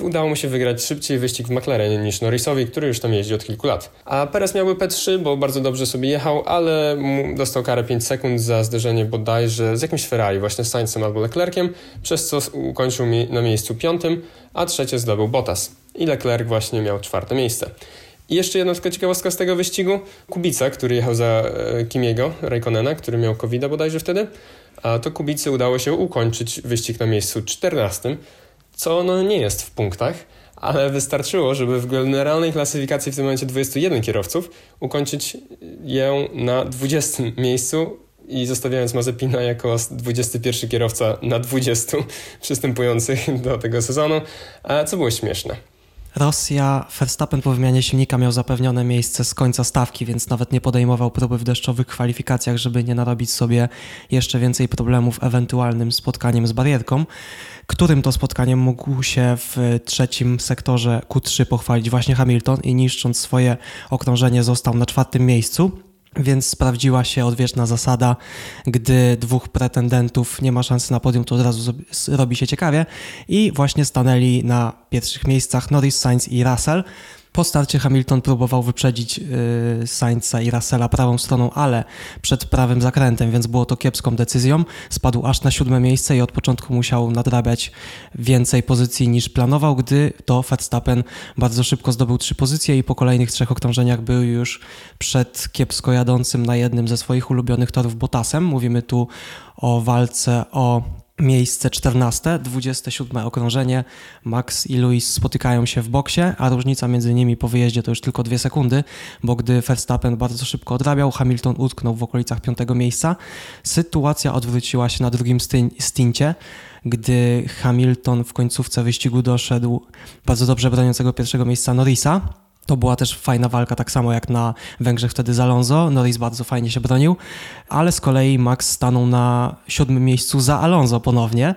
udało mu się wygrać szybciej wyścig w McLarenie niż Norrisowi, który już tam jeździ od kilku lat. A Perez miałby P3, bo bardzo dobrze sobie jechał, ale dostał karę 5 sekund za zderzenie bodajże z jakimś Ferrari, właśnie z Sainzem albo Leclerciem, przez co ukończył na miejscu piątym, a trzecie zdobył Bottas. I Leclerc właśnie miał czwarte miejsce. I jeszcze jedna tylko ciekawostka z tego wyścigu. Kubica, który jechał za e, Kimiego, Raikkonena, który miał covid bodajże wtedy, a to Kubicy udało się ukończyć wyścig na miejscu 14, co no nie jest w punktach, ale wystarczyło, żeby w generalnej klasyfikacji w tym momencie 21 kierowców ukończyć ją na 20 miejscu i zostawiając Mazepina jako 21 kierowca na 20 przystępujących do tego sezonu, co było śmieszne. Rosja, Verstappen po wymianie silnika miał zapewnione miejsce z końca stawki, więc nawet nie podejmował próby w deszczowych kwalifikacjach, żeby nie narobić sobie jeszcze więcej problemów ewentualnym spotkaniem z barierką, którym to spotkaniem mógł się w trzecim sektorze Q3 pochwalić właśnie Hamilton i niszcząc swoje okrążenie został na czwartym miejscu. Więc sprawdziła się odwieczna zasada, gdy dwóch pretendentów nie ma szansy na podium, to od razu robi się ciekawie. I właśnie stanęli na pierwszych miejscach Norris, Sainz i Russell. Po starcie Hamilton próbował wyprzedzić yy, Sainza i Russella prawą stroną, ale przed prawym zakrętem, więc było to kiepską decyzją. Spadł aż na siódme miejsce i od początku musiał nadrabiać więcej pozycji niż planował, gdy to Verstappen bardzo szybko zdobył trzy pozycje i po kolejnych trzech okrążeniach był już przed kiepsko jadącym na jednym ze swoich ulubionych torów Bottasem. Mówimy tu o walce o Miejsce 14, 27 okrążenie. Max i Luis spotykają się w boksie, a różnica między nimi po wyjeździe to już tylko dwie sekundy, bo gdy Verstappen bardzo szybko odrabiał, Hamilton utknął w okolicach piątego miejsca. Sytuacja odwróciła się na drugim stincie, gdy Hamilton w końcówce wyścigu doszedł bardzo dobrze broniącego pierwszego miejsca Norrisa to była też fajna walka, tak samo jak na Węgrzech wtedy z Alonso. Norris bardzo fajnie się bronił, ale z kolei Max stanął na siódmym miejscu za Alonso ponownie.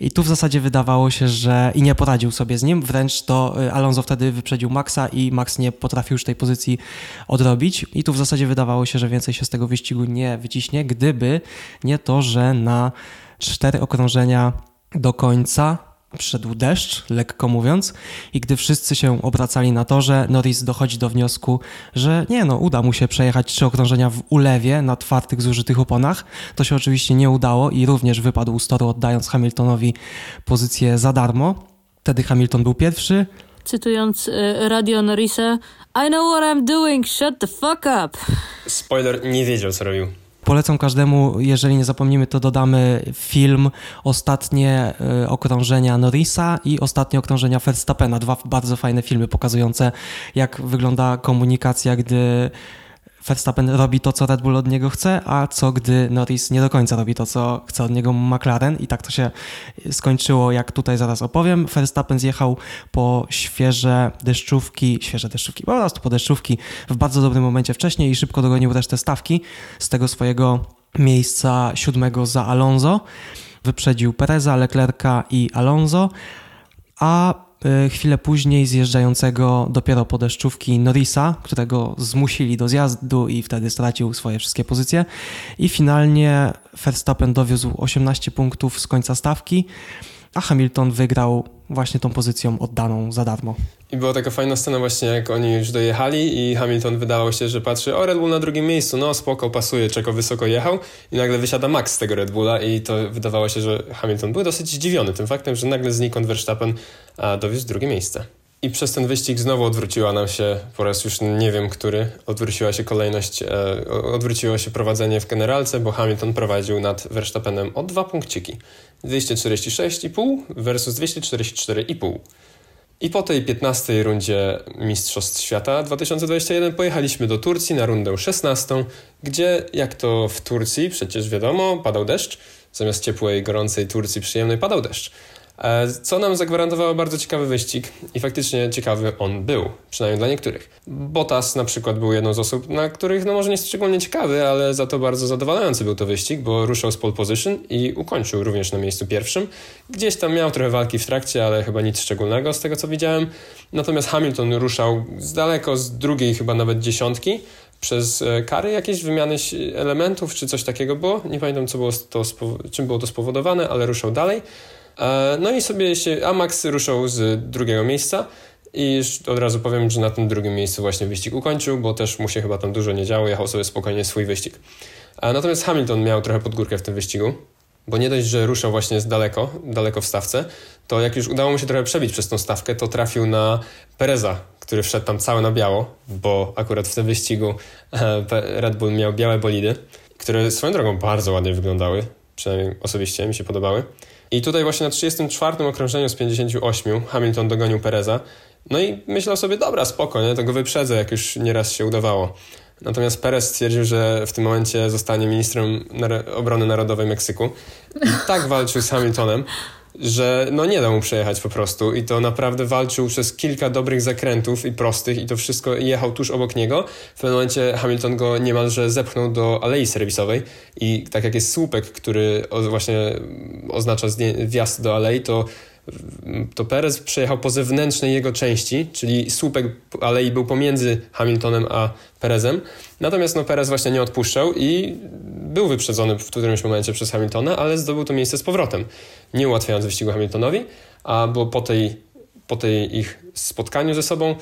I tu w zasadzie wydawało się, że i nie poradził sobie z nim, wręcz to y, Alonso wtedy wyprzedził Maxa i Max nie potrafił już tej pozycji odrobić. I tu w zasadzie wydawało się, że więcej się z tego wyścigu nie wyciśnie, gdyby nie to, że na cztery okrążenia do końca Przyszedł deszcz, lekko mówiąc, i gdy wszyscy się obracali na torze, Norris dochodzi do wniosku, że nie no, uda mu się przejechać trzy okrążenia w ulewie na twardych, zużytych oponach. To się oczywiście nie udało i również wypadł z toru, oddając Hamiltonowi pozycję za darmo. Wtedy Hamilton był pierwszy. Cytując y, radio Norrisa, I know what I'm doing, shut the fuck up. Spoiler, nie wiedział co robił. Polecam każdemu, jeżeli nie zapomnimy, to dodamy film Ostatnie e, okrążenia Norrisa i Ostatnie okrążenia Verstappena. Dwa bardzo fajne filmy pokazujące, jak wygląda komunikacja, gdy Verstappen robi to, co Red Bull od niego chce, a co gdy Norris nie do końca robi to, co chce od niego McLaren i tak to się skończyło, jak tutaj zaraz opowiem. Verstappen zjechał po świeże deszczówki, świeże deszczówki, po prostu po deszczówki w bardzo dobrym momencie wcześniej i szybko dogonił resztę stawki z tego swojego miejsca siódmego za Alonso. Wyprzedził Pereza, Leclerca i Alonso, a chwilę później zjeżdżającego dopiero po deszczówki Norrisa, którego zmusili do zjazdu i wtedy stracił swoje wszystkie pozycje. I finalnie Verstappen dowiózł 18 punktów z końca stawki, a Hamilton wygrał właśnie tą pozycją oddaną za darmo. I była taka fajna scena właśnie, jak oni już dojechali i Hamilton wydawał się, że patrzy, o Red Bull na drugim miejscu, no spoko, pasuje, czego wysoko jechał i nagle wysiada Max z tego Red Bulla i to wydawało się, że Hamilton był dosyć zdziwiony tym faktem, że nagle znikąd Verstappen a, dowiózł drugie miejsce. I przez ten wyścig znowu odwróciła nam się, po raz już nie wiem który, odwróciła się kolejność, e, odwróciło się prowadzenie w generalce, bo Hamilton prowadził nad Verstappenem o dwa punkciki. 246,5 versus 244,5. I po tej 15 rundzie Mistrzostw Świata 2021 pojechaliśmy do Turcji na rundę 16, gdzie jak to w Turcji przecież wiadomo, padał deszcz. Zamiast ciepłej, gorącej Turcji przyjemnej padał deszcz. E, co nam zagwarantowało bardzo ciekawy wyścig i faktycznie ciekawy on był, przynajmniej dla niektórych. Bottas na przykład był jedną z osób, na których no może nie szczególnie ciekawy, ale za to bardzo zadowalający był to wyścig, bo ruszał z pole position i ukończył również na miejscu pierwszym. Gdzieś tam miał trochę walki w trakcie, ale chyba nic szczególnego z tego co widziałem. Natomiast Hamilton ruszał z daleko z drugiej chyba nawet dziesiątki, przez e, kary jakieś wymiany elementów, czy coś takiego było. Nie pamiętam, co było to, czym było to spowodowane, ale ruszał dalej. E, no i sobie się, a Max ruszał z drugiego miejsca i od razu powiem, że na tym drugim miejscu właśnie wyścig ukończył, bo też mu się chyba tam dużo nie działo, jechał sobie spokojnie swój wyścig. E, natomiast Hamilton miał trochę podgórkę w tym wyścigu, bo nie dość, że ruszał właśnie z daleko, daleko w stawce, to jak już udało mu się trochę przebić przez tą stawkę, to trafił na Pereza, który wszedł tam cały na biało, bo akurat w tym wyścigu e, Red Bull miał białe bolidy, które swoją drogą bardzo ładnie wyglądały, przynajmniej osobiście mi się podobały. I tutaj właśnie na 34 okrążeniu z 58 Hamilton dogonił Pereza. No i myślał sobie, dobra, spoko, nie? to go wyprzedzę, jak już nieraz się udawało. Natomiast Perez stwierdził, że w tym momencie zostanie ministrem obrony narodowej Meksyku. I tak walczył z Hamiltonem, że no nie da mu przejechać po prostu i to naprawdę walczył przez kilka dobrych zakrętów i prostych i to wszystko jechał tuż obok niego. W pewnym momencie Hamilton go niemalże zepchnął do alei serwisowej i tak jak jest słupek, który właśnie oznacza wjazd do alei, to to Perez przejechał po zewnętrznej jego części, czyli słupek alei był pomiędzy Hamiltonem a Perezem. Natomiast no, Perez właśnie nie odpuszczał i był wyprzedzony w którymś momencie przez Hamiltona, ale zdobył to miejsce z powrotem, nie ułatwiając wyścigu Hamiltonowi, a bo po tej, po tej ich spotkaniu ze sobą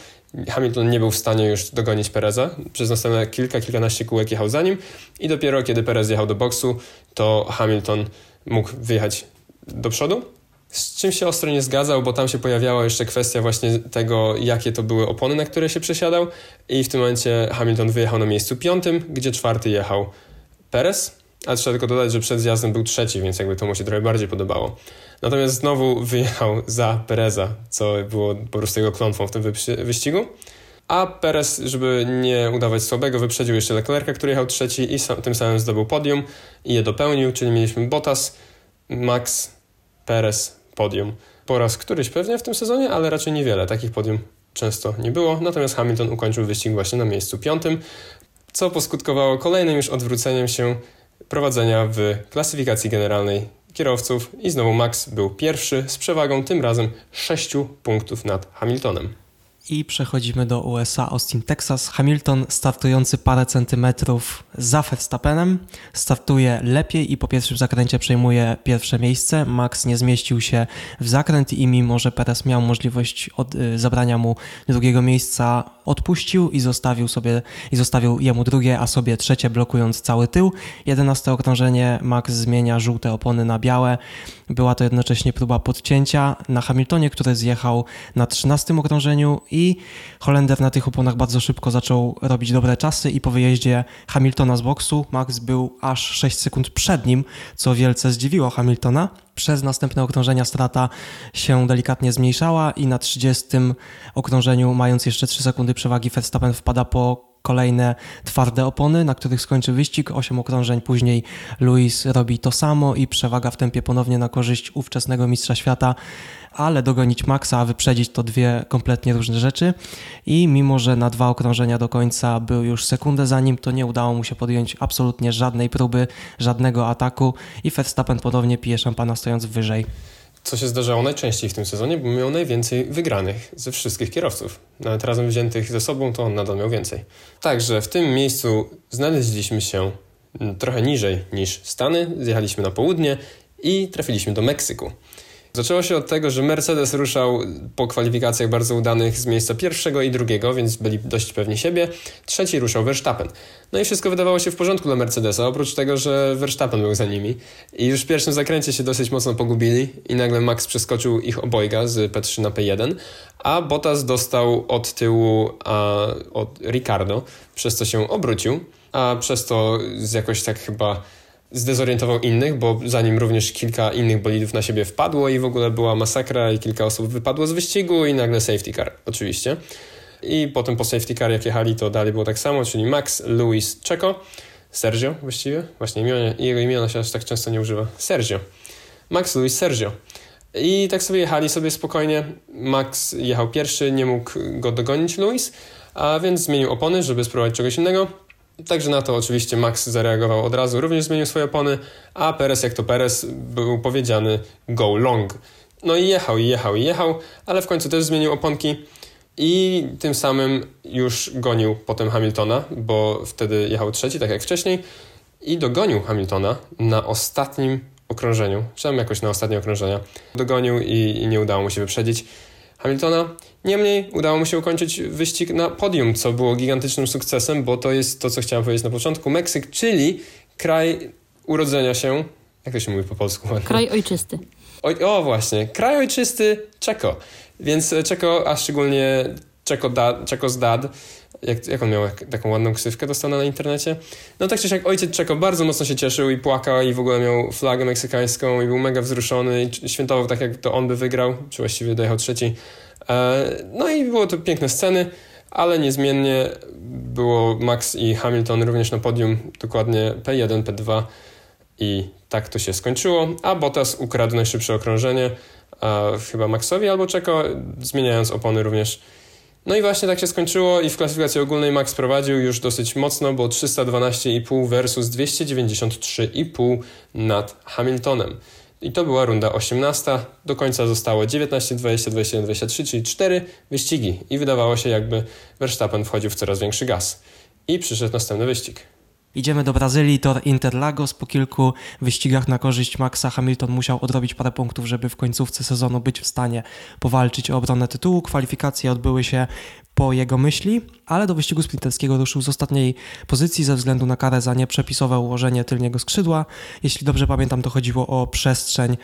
Hamilton nie był w stanie już dogonić Pereza. Przez następne kilka, kilkanaście kółek jechał za nim i dopiero kiedy Perez jechał do boksu, to Hamilton mógł wyjechać do przodu z czym się ostro nie zgadzał, bo tam się pojawiała jeszcze kwestia właśnie tego, jakie to były opony, na które się przesiadał i w tym momencie Hamilton wyjechał na miejscu piątym, gdzie czwarty jechał Perez, a trzeba tylko dodać, że przed zjazdem był trzeci, więc jakby to mu się trochę bardziej podobało. Natomiast znowu wyjechał za Pereza, co było po prostu jego klątwą w tym wyścigu. A Perez, żeby nie udawać słabego, wyprzedził jeszcze Leclerca, który jechał trzeci i sam, tym samym zdobył podium i je dopełnił, czyli mieliśmy Bottas, Max, Perez, podium. Po raz któryś pewnie w tym sezonie, ale raczej niewiele. Takich podium często nie było. Natomiast Hamilton ukończył wyścig właśnie na miejscu piątym, co poskutkowało kolejnym już odwróceniem się prowadzenia w klasyfikacji generalnej kierowców i znowu Max był pierwszy z przewagą tym razem 6 punktów nad Hamiltonem. I przechodzimy do USA, Austin, Texas. Hamilton startujący parę centymetrów za Verstappenem. Startuje lepiej i po pierwszym zakręcie przejmuje pierwsze miejsce. Max nie zmieścił się w zakręt i mimo, że Perez miał możliwość od, y, zabrania mu drugiego miejsca, odpuścił i zostawił sobie i zostawił jemu drugie, a sobie trzecie, blokując cały tył. 11 okrążenie Max zmienia żółte opony na białe. Była to jednocześnie próba podcięcia na Hamiltonie, który zjechał na 13 okrążeniu i Holender na tych oponach bardzo szybko zaczął robić dobre czasy i po wyjeździe Hamiltona z boksu Max był aż 6 sekund przed nim, co wielce zdziwiło Hamiltona. Przez następne okrążenia strata się delikatnie zmniejszała i na 30 okrążeniu, mając jeszcze 3 sekundy przewagi, Verstappen wpada po kolejne twarde opony, na których skończy wyścig. Osiem okrążeń później Luis robi to samo i przewaga w tempie ponownie na korzyść ówczesnego mistrza świata, ale dogonić Maxa, a wyprzedzić to dwie kompletnie różne rzeczy. I mimo, że na dwa okrążenia do końca był już sekundę za nim, to nie udało mu się podjąć absolutnie żadnej próby, żadnego ataku i Verstappen ponownie pije szampana stojąc wyżej co się zdarzało najczęściej w tym sezonie, bo miał najwięcej wygranych ze wszystkich kierowców. Nawet razem wziętych ze sobą, to on nadal miał więcej. Także w tym miejscu znaleźliśmy się trochę niżej niż Stany, zjechaliśmy na południe i trafiliśmy do Meksyku. Zaczęło się od tego, że Mercedes ruszał po kwalifikacjach bardzo udanych z miejsca pierwszego i drugiego, więc byli dość pewni siebie. Trzeci ruszał Verstappen. No i wszystko wydawało się w porządku dla Mercedesa, oprócz tego, że Verstappen był za nimi. I już w pierwszym zakręcie się dosyć mocno pogubili i nagle Max przeskoczył ich obojga z P3 na P1, a Bottas dostał od tyłu a, od Ricardo, przez co się obrócił, a przez to jakoś tak chyba zdezorientował innych, bo za nim również kilka innych bolidów na siebie wpadło i w ogóle była masakra i kilka osób wypadło z wyścigu i nagle safety car oczywiście. I potem po safety car jak jechali to dalej było tak samo, czyli Max, Luis, Checo, Sergio właściwie, właśnie imiona, jego imiona się aż tak często nie używa, Sergio. Max, Luis, Sergio. I tak sobie jechali sobie spokojnie. Max jechał pierwszy, nie mógł go dogonić Luis, a więc zmienił opony, żeby spróbować czegoś innego. Także na to oczywiście Max zareagował od razu, również zmienił swoje opony, a Perez jak to Perez był powiedziany go long. No i jechał, i jechał, i jechał, ale w końcu też zmienił oponki i tym samym już gonił potem Hamiltona, bo wtedy jechał trzeci, tak jak wcześniej, i dogonił Hamiltona na ostatnim okrążeniu, czy tam jakoś na ostatnie okrążenia. Dogonił i, i nie udało mu się wyprzedzić. Hamiltona. Niemniej udało mu się ukończyć wyścig na podium, co było gigantycznym sukcesem, bo to jest to, co chciałem powiedzieć na początku. Meksyk, czyli kraj urodzenia się. Jak to się mówi po polsku? Kraj ojczysty. O, o właśnie, kraj ojczysty Czeko. Więc Czeko, a szczególnie Czeko, da, Czeko z Dad, jak, jak on miał taką ładną ksywkę dostanę na internecie? No tak czy siak ojciec Czeko bardzo mocno się cieszył i płakał i w ogóle miał flagę meksykańską i był mega wzruszony i świętował tak jak to on by wygrał, czy właściwie dojechał trzeci. E, no i było to piękne sceny, ale niezmiennie było Max i Hamilton również na podium, dokładnie P1, P2 i tak to się skończyło, a Bottas ukradł najszybsze okrążenie, chyba Maxowi albo Czeko, zmieniając opony również. No i właśnie tak się skończyło i w klasyfikacji ogólnej Max prowadził już dosyć mocno, bo 312,5 versus 293,5 nad Hamiltonem. I to była runda 18. Do końca zostało 19, 20, 21, 23, czyli 4 wyścigi. I wydawało się, jakby Verstappen wchodził w coraz większy gaz. I przyszedł następny wyścig. Idziemy do Brazylii, tor Interlagos. Po kilku wyścigach na korzyść Maxa Hamilton musiał odrobić parę punktów, żeby w końcówce sezonu być w stanie powalczyć o obronę tytułu. Kwalifikacje odbyły się po jego myśli, ale do wyścigu sprinterskiego ruszył z ostatniej pozycji ze względu na karę za nieprzepisowe ułożenie tylniego skrzydła. Jeśli dobrze pamiętam, to chodziło o przestrzeń,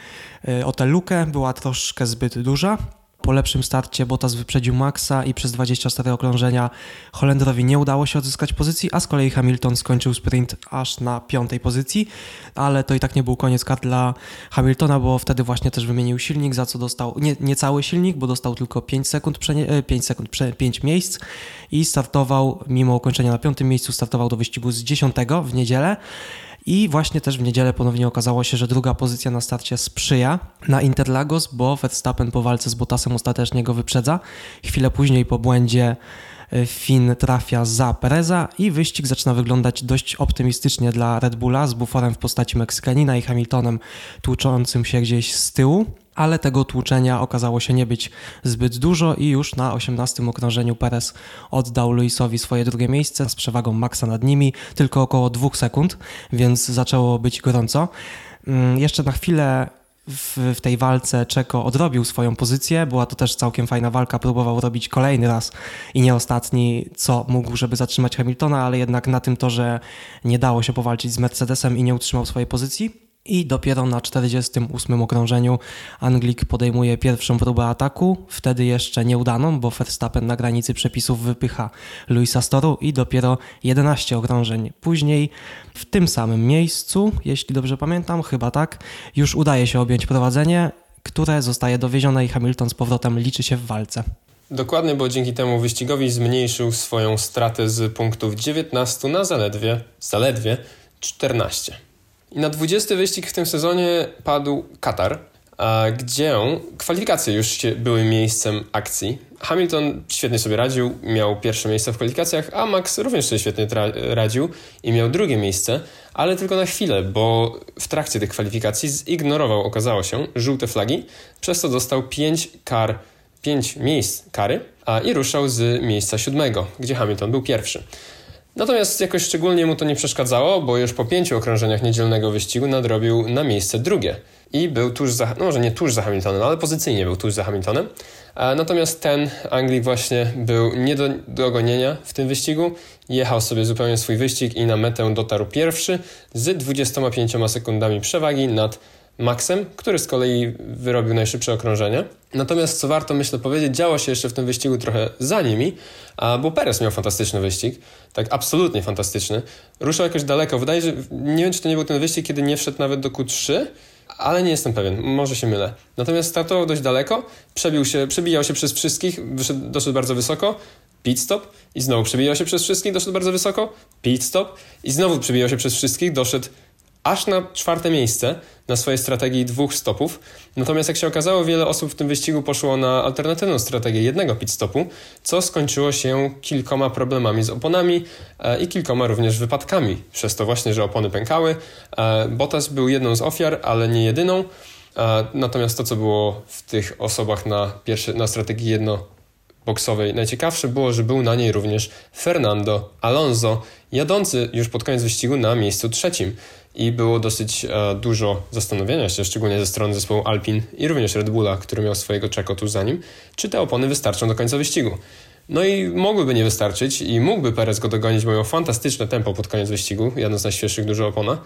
y, o tę lukę, była troszkę zbyt duża. Po lepszym starcie Bottas wyprzedził Maxa i przez 24 okrążenia Holendrowi nie udało się odzyskać pozycji, a z kolei Hamilton skończył sprint aż na piątej pozycji, ale to i tak nie był koniec kart dla Hamiltona, bo wtedy właśnie też wymienił silnik, za co dostał nie, nie cały silnik, bo dostał tylko 5 sekund, 5 e, sekund, 5 miejsc i startował, mimo ukończenia na piątym miejscu, startował do wyścigu z 10 w niedzielę. I właśnie też w niedzielę ponownie okazało się, że druga pozycja na starcie sprzyja na Interlagos, bo Verstappen po walce z Bottasem ostatecznie go wyprzedza. Chwilę później po błędzie e, Finn trafia za Pereza i wyścig zaczyna wyglądać dość optymistycznie dla Red Bulla z buforem w postaci Meksykanina i Hamiltonem tłuczącym się gdzieś z tyłu ale tego tłuczenia okazało się nie być zbyt dużo i już na 18 okrążeniu Perez oddał Luisowi swoje drugie miejsce z przewagą Maxa nad nimi, tylko około dwóch sekund, więc zaczęło być gorąco. Mm, jeszcze na chwilę w, w, tej walce Czeko odrobił swoją pozycję. Była to też całkiem fajna walka. Próbował robić kolejny raz i nie ostatni, co mógł, żeby zatrzymać Hamiltona, ale jednak na tym to, że nie dało się powalczyć z Mercedesem i nie utrzymał swojej pozycji. I dopiero na 48 okrążeniu Anglik podejmuje pierwszą próbę ataku, wtedy jeszcze nieudaną, bo Verstappen na granicy przepisów wypycha Luisa Storu i dopiero 11 okrążeń później w tym samym miejscu, jeśli dobrze pamiętam, chyba tak, już udaje się objąć prowadzenie, które zostaje dowiezione i Hamilton z powrotem liczy się w walce. Dokładnie, bo dzięki temu wyścigowi zmniejszył swoją stratę z punktów 19 na zaledwie, zaledwie 14. I na 20 wyścig w tym sezonie padł Katar, gdzie kwalifikacje już były miejscem akcji. Hamilton świetnie sobie radził, miał pierwsze miejsce w kwalifikacjach, a Max również sobie świetnie radził i miał drugie miejsce, ale tylko na chwilę, bo w trakcie tych kwalifikacji zignorował, okazało się, żółte flagi, przez co dostał 5 kar, 5 miejsc kary a i ruszał z miejsca siódmego, gdzie Hamilton był pierwszy. Natomiast jakoś szczególnie mu to nie przeszkadzało, bo już po pięciu okrążeniach niedzielnego wyścigu nadrobił na miejsce drugie. i był tuż za, no może nie tuż za Hamiltonem, ale pozycyjnie był tuż za Hamiltonem. Natomiast ten Anglik właśnie był nie do dogonienia w tym wyścigu. Jechał sobie zupełnie swój wyścig i na metę dotarł pierwszy z 25 sekundami przewagi nad Maxem, który z kolei wyrobił najszybsze okrążenie. Natomiast co warto myślę powiedzieć, działo się jeszcze w tym wyścigu trochę za nimi, bo Perez miał fantastyczny wyścig, tak absolutnie fantastyczny. Ruszał jakoś daleko. Wydaje się, nie wiem czy to nie był ten wyścig, kiedy nie wszedł nawet do Q3, ale nie jestem pewien, może się mylę. Natomiast startował dość daleko, przebił się, przebijał się przez wszystkich, wyszedł, doszedł bardzo wysoko, pit stop i znowu przebijał się przez wszystkich, doszedł bardzo wysoko, pit stop i znowu przebijał się przez wszystkich, doszedł aż na czwarte miejsce na swojej strategii dwóch stopów. Natomiast jak się okazało, wiele osób w tym wyścigu poszło na alternatywną strategię jednego pit stopu, co skończyło się kilkoma problemami z oponami e, i kilkoma również wypadkami. Przez to właśnie, że opony pękały. E, Bottas był jedną z ofiar, ale nie jedyną. E, natomiast to, co było w tych osobach na, pierwszy, na strategii jedno boksowej najciekawsze było, że był na niej również Fernando Alonso, jadący już pod koniec wyścigu na miejscu trzecim i było dosyć e, dużo zastanowienia się, szczególnie ze strony zespołu Alpin i również Red Bulla, który miał swojego czeko tuż za nim, czy te opony wystarczą do końca wyścigu. No i mogłyby nie wystarczyć i mógłby Perez go dogonić, bo miał fantastyczne tempo pod koniec wyścigu, jadąc z najświeższych dużo opona.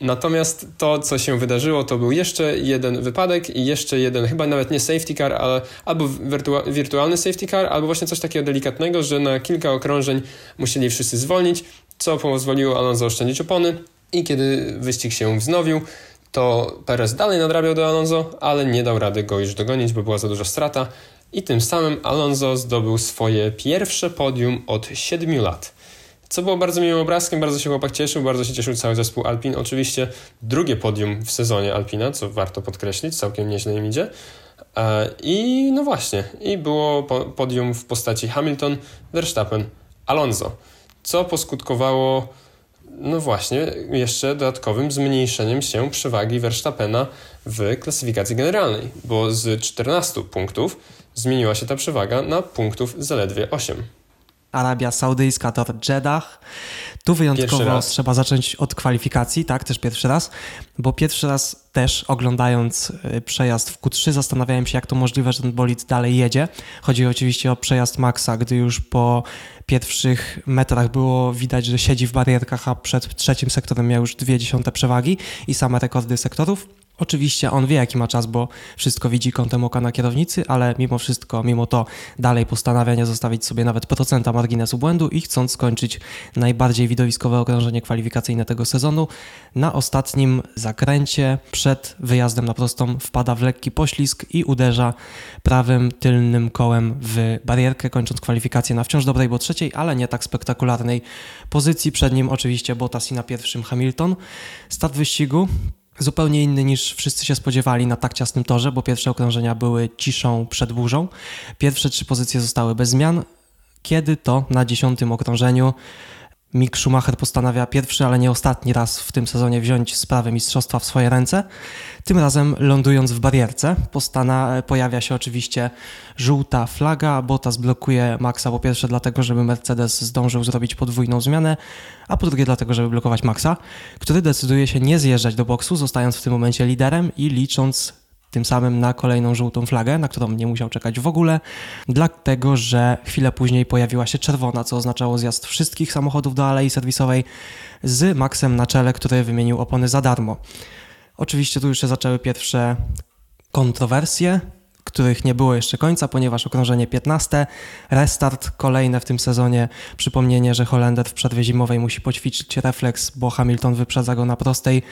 Natomiast to, co się wydarzyło, to był jeszcze jeden wypadek i jeszcze jeden, chyba nawet nie safety car, ale albo wirtua wirtualny safety car, albo właśnie coś takiego delikatnego, że na kilka okrążeń musieli wszyscy zwolnić, co pozwoliło Alonso oszczędzić opony. I kiedy wyścig się wznowił, to Perez dalej nadrabiał do Alonso, ale nie dał rady go już dogonić, bo była za duża strata. I tym samym Alonso zdobył swoje pierwsze podium od 7 lat. Co było bardzo miłym obrazkiem, bardzo się chłopak cieszył, bardzo się cieszył cały zespół Alpin. Oczywiście drugie podium w sezonie Alpina, co warto podkreślić, całkiem nieźle im idzie. E, I no właśnie, i było podium w postaci Hamilton, Verstappen, Alonso, co poskutkowało no właśnie, jeszcze dodatkowym zmniejszeniem się przewagi Verstappena w klasyfikacji generalnej, bo z 14 punktów zmieniła się ta przewaga na punktów zaledwie 8. Arabia Saudyjska, tor Jeddah. Tu wyjątkowo trzeba zacząć od kwalifikacji, tak, też pierwszy raz, bo pierwszy raz też oglądając y, przejazd w Q3 zastanawiałem się, jak to możliwe, że ten bolid dalej jedzie. Chodzi oczywiście o przejazd Maxa, gdy już po pierwszych metrach było widać, że siedzi w barierkach, a przed trzecim sektorem miał już dwie dziesiąte przewagi i same rekordy sektorów. Oczywiście on wie, jaki ma czas, bo wszystko widzi kątem oka na kierownicy, ale mimo wszystko, mimo to dalej postanawia nie zostawić sobie nawet procenta marginesu błędu i chcąc skończyć najbardziej widowiskowe okrążenie kwalifikacyjne tego sezonu, na ostatnim zakręcie przed wyjazdem na prostą wpada w lekki poślizg i uderza prawym tylnym kołem w barierkę, kończąc kwalifikację na wciąż dobrej, bo trzeciej, ale nie tak spektakularnej pozycji. Przed nim oczywiście Bottas i na pierwszym Hamilton. Start wyścigu zupełnie inny niż wszyscy się spodziewali na tak ciasnym torze, bo pierwsze okrążenia były ciszą przed burzą. Pierwsze trzy pozycje zostały bez zmian, kiedy to? Na dziesiątym okrążeniu Mick Schumacher postanawia pierwszy, ale nie ostatni raz w tym sezonie wziąć sprawę mistrzostwa w swoje ręce. Tym razem lądując w barierce, postana, pojawia się oczywiście żółta flaga. Bottas blokuje Maxa po pierwsze dlatego, żeby Mercedes zdążył zrobić podwójną zmianę, a po drugie dlatego, żeby blokować Maxa, który decyduje się nie zjeżdżać do boksu, zostając w tym momencie liderem i licząc tym samym na kolejną żółtą flagę, na którą nie musiał czekać w ogóle, dlatego że chwilę później pojawiła się czerwona, co oznaczało zjazd wszystkich samochodów do alei serwisowej z Maxem na czele, który wymienił opony za darmo. Oczywiście tu już się zaczęły pierwsze kontrowersje, których nie było jeszcze końca, ponieważ okrążenie 15, restart kolejne w tym sezonie, przypomnienie, że Holender w przerwie zimowej musi poćwiczyć refleks, bo Hamilton wyprzedza go na prostej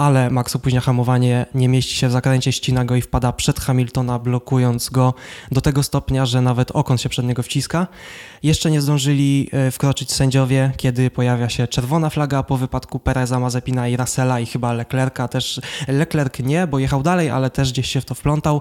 ale Max opóźnia hamowanie, nie mieści się w zakręcie, ścina go i wpada przed Hamiltona, blokując go do tego stopnia, że nawet okon się przed niego wciska. Jeszcze nie zdążyli e, wkroczyć sędziowie, kiedy pojawia się czerwona flaga po wypadku Pereza, Mazepina i Russella i chyba Leclerca też. Leclerc nie, bo jechał dalej, ale też gdzieś się w to wplątał.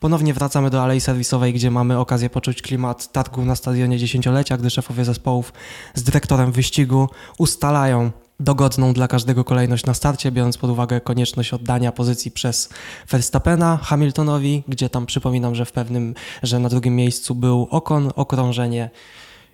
Ponownie wracamy do alei serwisowej, gdzie mamy okazję poczuć klimat targu na stadionie dziesięciolecia, gdy szefowie zespołów z dyrektorem wyścigu ustalają dogodną dla każdego kolejność na starcie, biorąc pod uwagę konieczność oddania pozycji przez Verstappena Hamiltonowi, gdzie tam przypominam, że w pewnym, że na drugim miejscu był Okon, okrążenie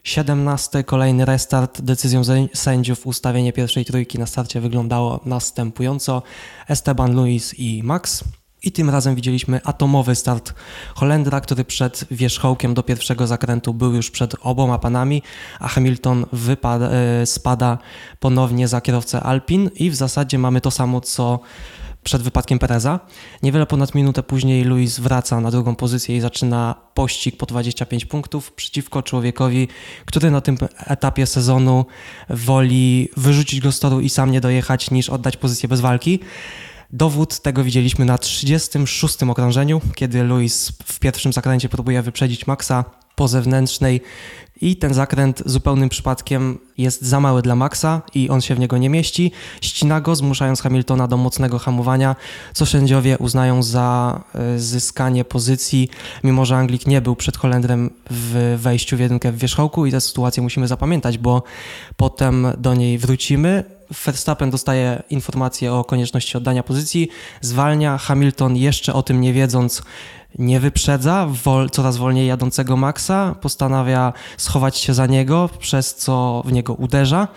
17 kolejny restart. Decyzją sędziów ustawienie pierwszej trójki na starcie wyglądało następująco. Esteban Luis i Max. I tym razem widzieliśmy atomowy start Holendra, który przed wierzchołkiem do pierwszego zakrętu był już przed oboma panami, a Hamilton e, spada ponownie za kierowcę Alpin i w zasadzie mamy to samo co przed wypadkiem Pereza. Niewiele ponad minutę później Luis wraca na drugą pozycję i zaczyna pościg po 25 punktów przeciwko człowiekowi, który na tym etapie sezonu woli wyrzucić go z toru i sam nie dojechać, niż oddać pozycję bez walki. Dowód tego widzieliśmy na 36 okrążeniu, kiedy Luis w pierwszym zakręcie próbuje wyprzedzić Maxa po zewnętrznej i ten zakręt zupełnym przypadkiem jest za mały dla Maxa i on się w niego nie mieści. Ścina go, zmuszając Hamiltona do mocnego hamowania, co sędziowie uznają za e, zyskanie pozycji, mimo że Anglik nie był przed Holendrem w wejściu w jedynkę w wierzchołku i tę sytuację musimy zapamiętać, bo potem do niej wrócimy. Verstappen dostaje informację o konieczności oddania pozycji, zwalnia, Hamilton jeszcze o tym nie wiedząc nie wyprzedza wol, coraz wolniej jadącego Maxa, postanawia schować się za niego, przez co w niego uderza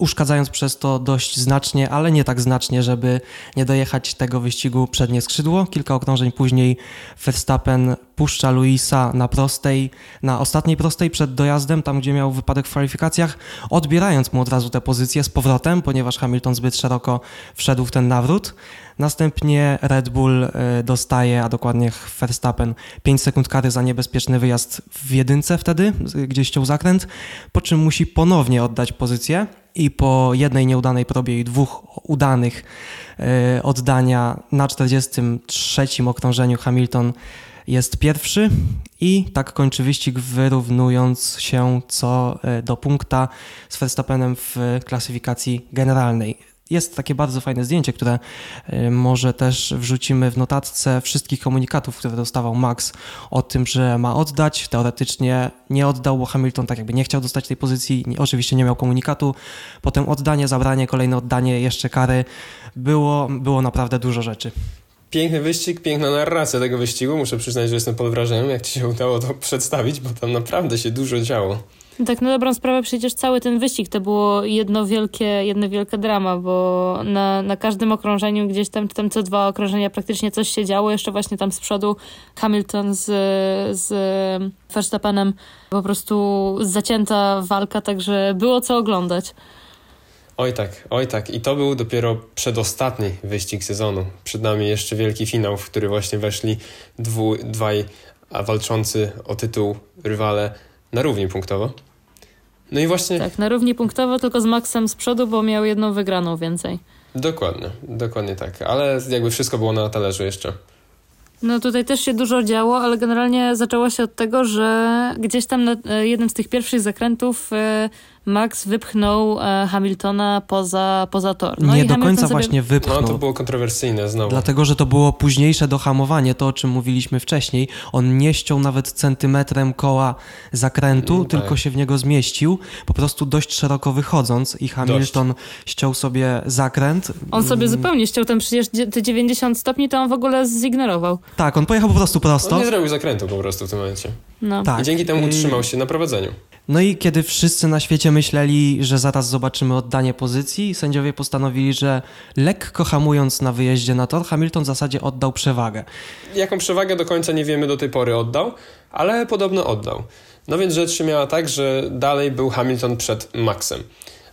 uszkadzając przez to dość znacznie, ale nie tak znacznie, żeby nie dojechać tego wyścigu przednie skrzydło. Kilka okrążeń później Verstappen puszcza Luisa na prostej, na ostatniej prostej przed dojazdem, tam gdzie miał wypadek w kwalifikacjach, odbierając mu od razu tę pozycję z powrotem, ponieważ Hamilton zbyt szeroko wszedł w ten nawrót. Następnie Red Bull e, dostaje, a dokładnie Verstappen, 5 sekund kary za niebezpieczny wyjazd w jedynce wtedy, gdzie ściął zakręt, po czym musi ponownie oddać pozycję i po jednej nieudanej probie i dwóch udanych e, oddania na 43 okrążeniu Hamilton jest pierwszy i tak kończy wyścig wyrównując się co e, do punkta z Verstappenem w klasyfikacji generalnej. Jest takie bardzo fajne zdjęcie, które y, może też wrzucimy w notatce wszystkich komunikatów, które dostawał Max o tym, że ma oddać. Teoretycznie nie oddał, bo Hamilton tak jakby nie chciał dostać tej pozycji, oczywiście nie miał komunikatu. Potem oddanie, zabranie, kolejne oddanie, jeszcze kary. Było, było naprawdę dużo rzeczy. Piękny wyścig, piękna narracja tego wyścigu. Muszę przyznać, że jestem pod wrażeniem, jak ci się udało to przedstawić, bo tam naprawdę się dużo działo. Tak, na dobrą sprawę przecież cały ten wyścig to było jedno wielkie, jedno wielkie drama, bo na, na każdym okrążeniu gdzieś tam, tam co dwa okrążenia praktycznie coś się działo. Jeszcze właśnie tam z przodu Hamilton z, z Verstappenem po prostu zacięta walka, także było co oglądać. Oj tak, oj tak. I to był dopiero przedostatni wyścig sezonu. Przed nami jeszcze wielki finał, w który właśnie weszli dwu, dwaj walczący o tytuł rywale na równi punktowo. No i właśnie. Tak, na równi punktowo, tylko z Maxem z przodu, bo miał jedną wygraną więcej. Dokładnie, dokładnie tak. Ale jakby wszystko było na talerzu jeszcze. No tutaj też się dużo działo, ale generalnie zaczęło się od tego, że gdzieś tam na e, jednym z tych pierwszych zakrętów e, Max wypchnął e, Hamiltona poza, poza tor. No nie do Hamilton końca sobie... właśnie wypchnął. No to było kontrowersyjne znowu. Dlatego, że to było późniejsze dohamowanie, to o czym mówiliśmy wcześniej. On nie ściął nawet centymetrem koła zakrętu, mm, tylko tak. się w niego zmieścił, po prostu dość szeroko wychodząc i Hamilton dość. ściął sobie zakręt. On sobie mm. zupełnie ściął tam przecież te 90 stopni, to on w ogóle zignorował. Tak, on pojechał po prostu prosto. On nie zrobił zakrętu po prostu w tym momencie. No. Tak. I dzięki temu utrzymał się na prowadzeniu. No i kiedy wszyscy na świecie myśleli, że zaraz zobaczymy oddanie pozycji, sędziowie postanowili, że lekko hamując na wyjeździe na tor, Hamilton w zasadzie oddał przewagę. Jaką przewagę do końca nie wiemy do tej pory oddał, ale podobno oddał. No więc rzecz się miała tak, że dalej był Hamilton przed Maxem.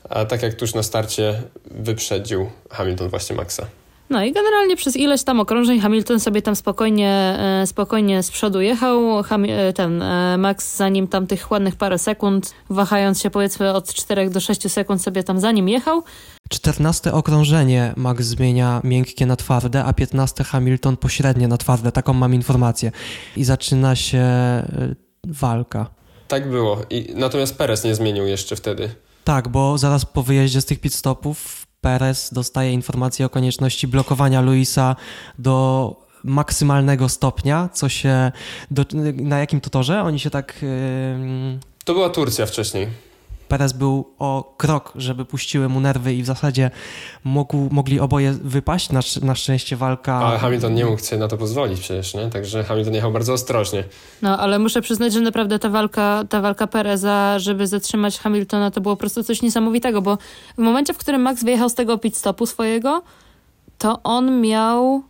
A tak jak tuż na starcie wyprzedził Hamilton właśnie Maxa. No i generalnie przez ileś tam okrążeń Hamilton sobie tam spokojnie, e, spokojnie z przodu jechał. E, ten e, Max za nim tam tych ładnych parę sekund, wahając się powiedzmy od 4 do 6 sekund sobie tam za nim jechał. 14 okrążenie Max zmienia miękkie na twarde, a 15 Hamilton pośrednie na twarde. Taką mam informację. I zaczyna się walka. Tak było. I, natomiast Perez nie zmienił jeszcze wtedy. Tak, bo zaraz po wyjeździe z tych pit stopów Perez dostaje informację o konieczności blokowania Luisa do maksymalnego stopnia, co się. Do, na jakim to torze? Oni się tak. Yy... To była Turcja wcześniej. Perez był o krok, żeby puściły mu nerwy i w zasadzie mógł, mogli oboje wypaść. Na, na szczęście walka... Ale Hamilton nie mógł sobie na to pozwolić przecież, nie? Także Hamilton jechał bardzo ostrożnie. No, ale muszę przyznać, że naprawdę ta walka, ta walka Pereza, żeby zatrzymać Hamiltona, to było po prostu coś niesamowitego, bo w momencie, w którym Max wyjechał z tego pit stopu swojego, to on miał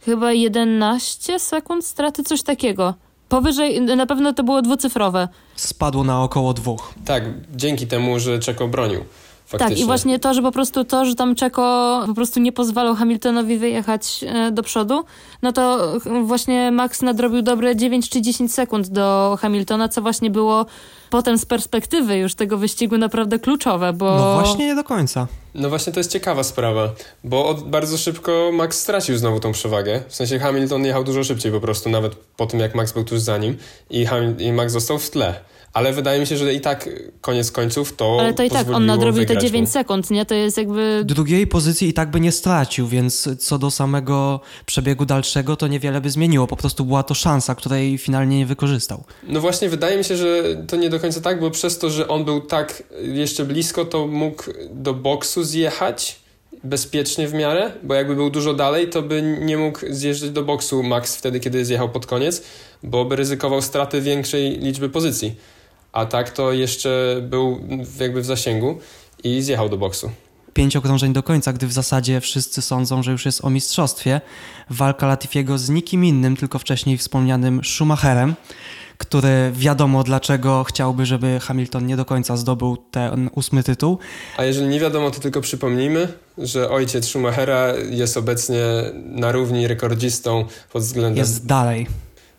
chyba 11 sekund straty, coś takiego. Powyżej, na pewno to było dwucyfrowe. Spadło na około dwóch. Tak, dzięki temu, że Czeko bronił. Faktycznie. Tak, i właśnie to, że po prostu to, że tam Czeko po prostu nie pozwalał Hamiltonowi wyjechać e, do przodu, no to właśnie Max nadrobił dobre 9 czy 10 sekund do Hamiltona, co właśnie było potem z perspektywy już tego wyścigu naprawdę kluczowe, bo... No właśnie nie do końca. No właśnie to jest ciekawa sprawa, bo od, bardzo szybko Max stracił znowu tą przewagę. W sensie Hamilton jechał dużo szybciej po prostu, nawet po tym jak Max był tuż za nim i, Hamil i Max został w tle. Ale wydaje mi się, że i tak koniec końców to. Ale to i tak on nadrobił te 9 mu. sekund, nie? To jest jakby. Drugiej pozycji i tak by nie stracił, więc co do samego przebiegu dalszego, to niewiele by zmieniło. Po prostu była to szansa, której finalnie nie wykorzystał. No właśnie, wydaje mi się, że to nie do końca tak, bo przez to, że on był tak jeszcze blisko, to mógł do boksu zjechać bezpiecznie w miarę, bo jakby był dużo dalej, to by nie mógł zjeżdżać do boksu Max wtedy, kiedy zjechał pod koniec, bo by ryzykował straty większej liczby pozycji a tak to jeszcze był jakby w zasięgu i zjechał do boksu. Pięć okrążeń do końca, gdy w zasadzie wszyscy sądzą, że już jest o mistrzostwie. Walka Latifiego z nikim innym, tylko wcześniej wspomnianym Schumacherem, który wiadomo dlaczego chciałby, żeby Hamilton nie do końca zdobył ten ósmy tytuł. A jeżeli nie wiadomo, to tylko przypomnijmy, że ojciec Schumachera jest obecnie na równi rekordzistą pod względem... Jest dalej.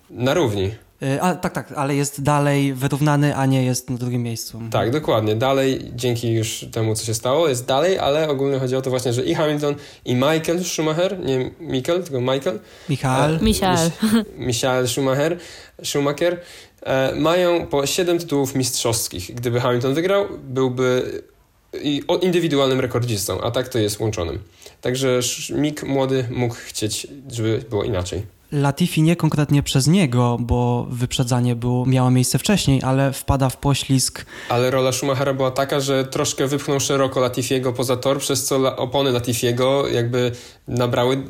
Na równi. Y, a, tak, tak, ale jest dalej wyrównany, a nie jest na drugim miejscu. Tak, dokładnie. Dalej, dzięki już temu, co się stało, jest dalej, ale ogólnie chodzi o to właśnie, że i Hamilton, i Michael Schumacher, nie Michael, tylko Michael. Michael. E, Michael. Michael Schumacher, Schumacher e, mają po 7 tytułów mistrzowskich. Gdyby Hamilton wygrał, byłby indywidualnym rekordzistą, a tak to jest łączonym. Także Mick młody mógł chcieć, żeby było inaczej. Latifi nie konkretnie przez niego, bo wyprzedzanie było, miało miejsce wcześniej, ale wpada w poślizg. Ale rola Schumachera była taka, że troszkę wypchnął szeroko Latifiego poza tor, przez co opony Latifiego jakby nabrały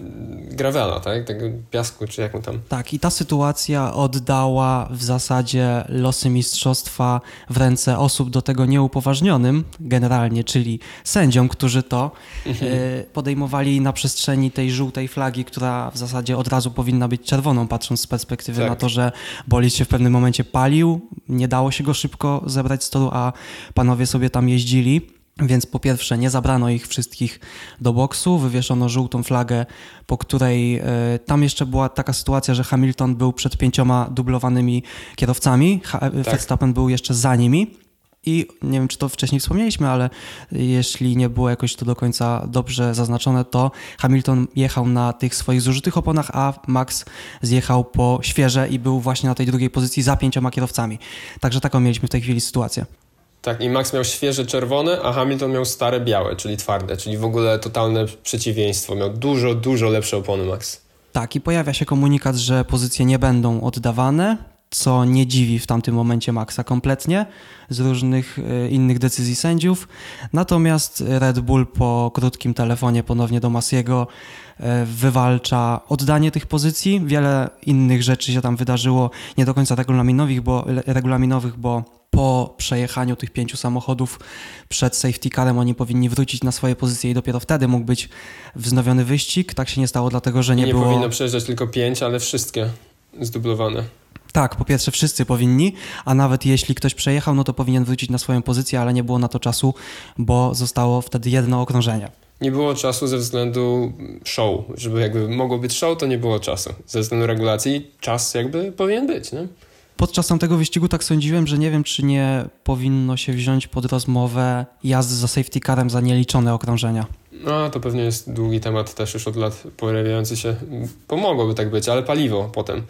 gravela, tak? Tego piasku, czy jak mu tam. Tak, i ta sytuacja oddała w zasadzie losy mistrzostwa w ręce osób do tego nieupoważnionym generalnie, czyli sędziom, którzy to mhm. y, podejmowali na przestrzeni tej żółtej flagi, która w zasadzie od razu powinna być czerwoną, patrząc z perspektywy tak. na to, że bolid się w pewnym momencie palił, nie dało się go szybko zebrać z toru, a panowie sobie tam jeździli. Więc po pierwsze nie zabrano ich wszystkich do boksu, wywieszono żółtą flagę, po której y, tam jeszcze była taka sytuacja, że Hamilton był przed pięcioma dublowanymi kierowcami, ha, tak. Verstappen był jeszcze za nimi. I nie wiem, czy to wcześniej wspomnieliśmy, ale jeśli nie było jakoś to do końca dobrze zaznaczone, to Hamilton jechał na tych swoich zużytych oponach, a Max zjechał po świeże i był właśnie na tej drugiej pozycji za pięcioma kierowcami. Także taką mieliśmy w tej chwili sytuację. Tak, i Max miał świeże czerwone, a Hamilton miał stare białe, czyli twarde, czyli w ogóle totalne przeciwieństwo. Miał dużo, dużo lepsze opony Max. Tak, i pojawia się komunikat, że pozycje nie będą oddawane, co nie dziwi w tamtym momencie Maxa kompletnie z różnych e, innych decyzji sędziów. Natomiast Red Bull po krótkim telefonie ponownie do Masiego e, wywalcza oddanie tych pozycji. Wiele innych rzeczy się tam wydarzyło, nie do końca regulaminowych, bo, regulaminowych, bo po przejechaniu tych pięciu samochodów przed safety carem oni powinni wrócić na swoje pozycje i dopiero wtedy mógł być wznowiony wyścig. Tak się nie stało, dlatego że nie, nie było... Nie powinno przejeżdżać tylko pięć, ale wszystkie zdublowane. Tak, po pierwsze wszyscy powinni, a nawet jeśli ktoś przejechał, no to powinien wrócić na swoją pozycję, ale nie było na to czasu, bo zostało wtedy jedno okrążenie. Nie było czasu ze względu show, żeby jakby mogło być show, to nie było czasu. Ze względu regulacji czas jakby powinien być, nie? Podczas tamtego wyścigu tak sądziłem, że nie wiem, czy nie powinno się wziąć pod rozmowę jazdy za safety carem za nieliczone okrążenia. No, to pewnie jest długi temat też już od lat pojawiający się. Pomogłoby tak być, ale paliwo potem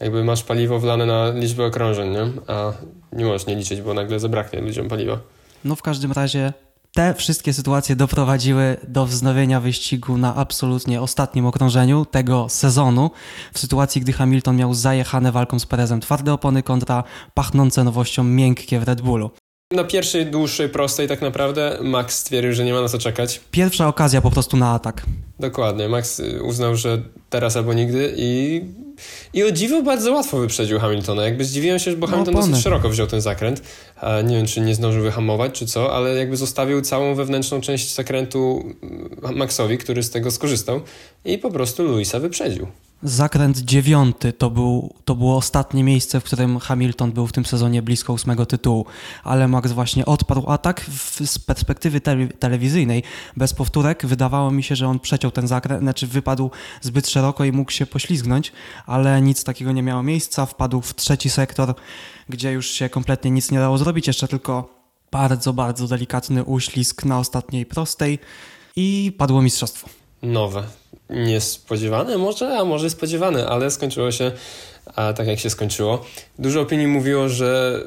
jakby masz paliwo wlane na liczbę okrążeń, nie? a nie możesz nie liczyć, bo nagle zabraknie ludziom paliwa. No w każdym razie te wszystkie sytuacje doprowadziły do wznowienia wyścigu na absolutnie ostatnim okrążeniu tego sezonu, w sytuacji, gdy Hamilton miał zajechane walką z Perezem twarde opony kontra pachnące nowością miękkie w Red Bullu. Na pierwszej, dłuższej, prostej tak naprawdę Max stwierdził, że nie ma na co czekać. Pierwsza okazja po prostu na atak. Dokładnie. Max uznał, że teraz albo nigdy i, i o dziwo bardzo łatwo wyprzedził Hamiltona. Jakby zdziwiłem się, bo Hamilton dosyć szeroko wziął ten zakręt. Nie wiem, czy nie zdążył wyhamować, czy co, ale jakby zostawił całą wewnętrzną część zakrętu Maxowi, który z tego skorzystał i po prostu Luisa wyprzedził. Zakręt dziewiąty to, był, to było ostatnie miejsce, w którym Hamilton był w tym sezonie blisko ósmego tytułu, ale Max właśnie odparł atak w, z perspektywy te, telewizyjnej. Bez powtórek wydawało mi się, że on przeciął ten zakręt, znaczy wypadł zbyt szeroko i mógł się poślizgnąć, ale nic takiego nie miało miejsca. Wpadł w trzeci sektor, gdzie już się kompletnie nic nie dało zrobić, jeszcze tylko bardzo, bardzo delikatny uślizg na ostatniej prostej i padło mistrzostwo. Nowe niespodziewane może, a może spodziewane, ale skończyło się a tak jak się skończyło. Dużo opinii mówiło, że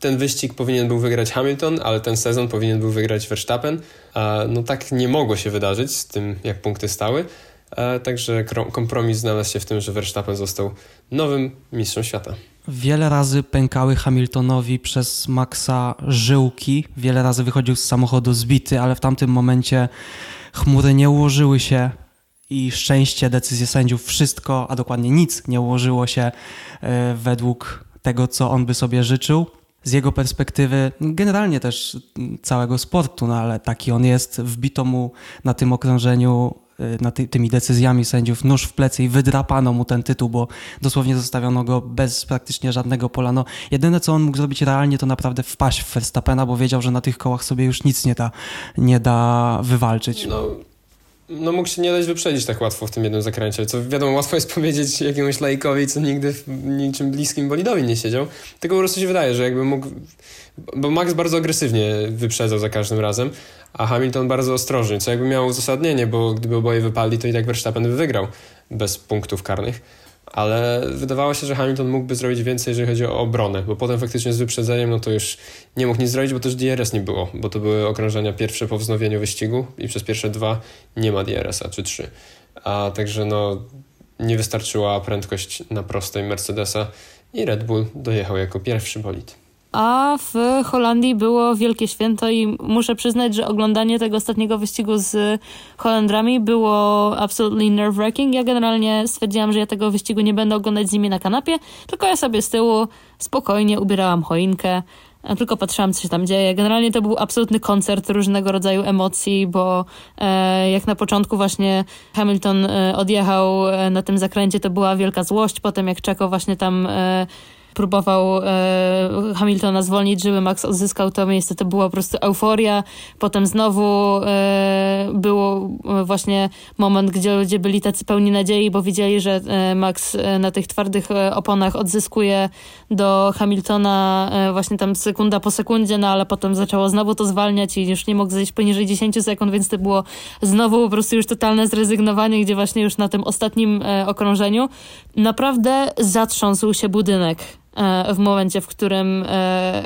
ten wyścig powinien był wygrać Hamilton, ale ten sezon powinien był wygrać Verstappen. A no tak nie mogło się wydarzyć z tym, jak punkty stały. A także kompromis znalazł się w tym, że Verstappen został nowym mistrzem świata. Wiele razy pękały Hamiltonowi przez Maxa żyłki, wiele razy wychodził z samochodu zbity, ale w tamtym momencie chmury nie ułożyły się i szczęście, decyzje sędziów, wszystko, a dokładnie nic nie ułożyło się e, według tego, co on by sobie życzył. Z jego perspektywy, generalnie też całego sportu, no ale taki on jest, wbito mu na tym okrążeniu e, na ty, tymi decyzjami sędziów nóż w plecy i wydrapano mu ten tytuł, bo dosłownie zostawiono go bez praktycznie żadnego pola. No, jedyne, co on mógł zrobić realnie, to naprawdę wpaść w Verstappena, bo wiedział, że na tych kołach sobie już nic nie da, nie da wywalczyć. No no mógł się nie dać wyprzedzić tak łatwo w tym jednym zakręcie, co wiadomo, łatwo jest powiedzieć jakiemuś laikowi, co nigdy w niczym bliskim bolidowi nie siedział, tylko po prostu się wydaje, że jakby mógł, bo Max bardzo agresywnie wyprzedzał za każdym razem, a Hamilton bardzo ostrożnie, co jakby miało uzasadnienie, bo gdyby oboje wypali, to i tak Verstappen by wygrał bez punktów karnych ale wydawało się, że Hamilton mógłby zrobić więcej, jeżeli chodzi o obronę, bo potem faktycznie z wyprzedzeniem no to już nie mógł nic zrobić, bo też DRS nie było, bo to były okrążenia pierwsze po wznowieniu wyścigu i przez pierwsze dwa nie ma DRS-a czy trzy. A także no nie wystarczyła prędkość na prostej Mercedesa i Red Bull dojechał jako pierwszy bolid a w Holandii było wielkie święto i muszę przyznać, że oglądanie tego ostatniego wyścigu z Holendrami było absolutely nerve-wracking. Ja generalnie stwierdziłam, że ja tego wyścigu nie będę oglądać z nimi na kanapie, tylko ja sobie z tyłu spokojnie ubierałam choinkę, tylko patrzyłam, co się tam dzieje. Generalnie to był absolutny koncert różnego rodzaju emocji, bo e, jak na początku właśnie Hamilton e, odjechał e, na tym zakręcie, to była wielka złość. Potem jak Czeko właśnie tam e, próbował e, Hamiltona zwolnić, żeby Max odzyskał to miejsce. To była po prostu euforia. Potem znowu e, było e, właśnie moment, gdzie ludzie byli tacy pełni nadziei, bo widzieli, że e, Max e, na tych twardych e, oponach odzyskuje do Hamiltona właśnie tam sekunda po sekundzie, no ale potem zaczęło znowu to zwalniać i już nie mógł zejść poniżej 10 sekund, więc to było znowu po prostu już totalne zrezygnowanie, gdzie właśnie już na tym ostatnim okrążeniu naprawdę zatrząsł się budynek. E, w momencie, w którym e,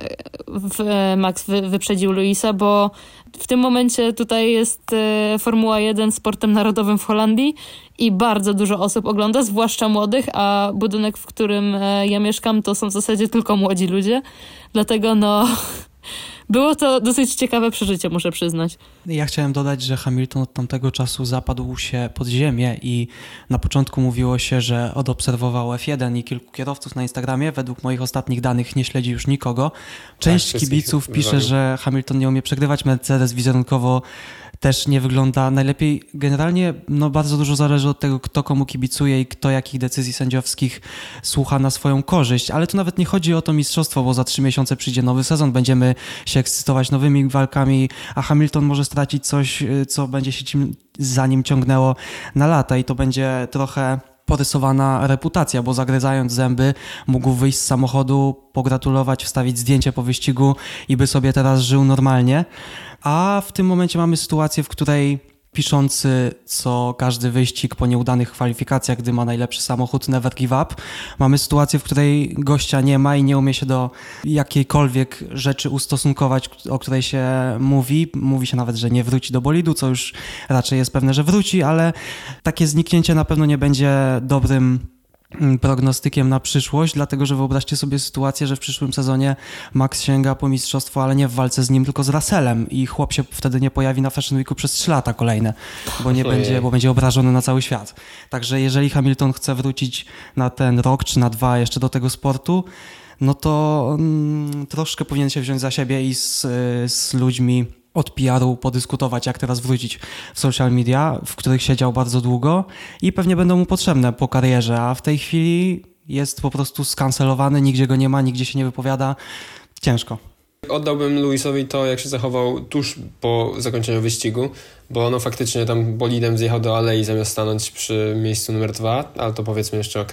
e, Max wyprzedził Luisa, bo w tym momencie tutaj jest Formuła 1 sportem narodowym w Holandii i bardzo dużo osób ogląda, zwłaszcza młodych, a budynek, w którym ja mieszkam, to są w zasadzie tylko młodzi ludzie. Dlatego no było to dosyć ciekawe przeżycie, muszę przyznać. Ja chciałem dodać, że Hamilton od tamtego czasu zapadł się pod ziemię i na początku mówiło się, że odobserwował F1 i kilku kierowców na Instagramie. Według moich ostatnich danych nie śledzi już nikogo. Część tak, kibiców pisze, że Hamilton nie umie przegrywać, Mercedes wizerunkowo też nie wygląda najlepiej. Generalnie no, bardzo dużo zależy od tego, kto komu kibicuje i kto jakich decyzji sędziowskich słucha na swoją korzyść. Ale tu nawet nie chodzi o to mistrzostwo, bo za trzy miesiące przyjdzie nowy sezon, będziemy się ekscytować nowymi walkami, a Hamilton może stracić coś, y, co będzie się za nim ciągnęło na lata i to będzie trochę porysowana reputacja, bo zagryzając zęby mógł wyjść z samochodu, pogratulować, wstawić zdjęcie po wyścigu i by sobie teraz żył normalnie. A w tym momencie mamy sytuację, w której piszący co każdy wyścig po nieudanych kwalifikacjach, gdy ma najlepszy samochód, never give up. Mamy sytuację, w której gościa nie ma i nie umie się do jakiejkolwiek rzeczy ustosunkować, o której się mówi. Mówi się nawet, że nie wróci do bolidu, co już raczej jest pewne, że wróci, ale takie zniknięcie na pewno nie będzie dobrym prognostykiem na przyszłość, dlatego że wyobraźcie sobie sytuację, że w przyszłym sezonie Max sięga po mistrzostwo, ale nie w walce z nim, tylko z Russellem i chłop się wtedy nie pojawi na Fashion Weeku przez 3 lata kolejne, bo nie Ojej. będzie, bo będzie obrażony na cały świat. Także jeżeli Hamilton chce wrócić na ten rok czy na dwa jeszcze do tego sportu, no to mm, troszkę powinien się wziąć za siebie i z, z ludźmi od PR-u podyskutować, jak teraz wrócić w social media, w których siedział bardzo długo i pewnie będą mu potrzebne po karierze, a w tej chwili jest po prostu skancelowany, nigdzie go nie ma, nigdzie się nie wypowiada. Ciężko. Oddałbym Luisowi to, jak się zachował tuż po zakończeniu wyścigu, bo ono faktycznie tam bolidem zjechał do alei zamiast stanąć przy miejscu numer dwa, ale to powiedzmy jeszcze ok.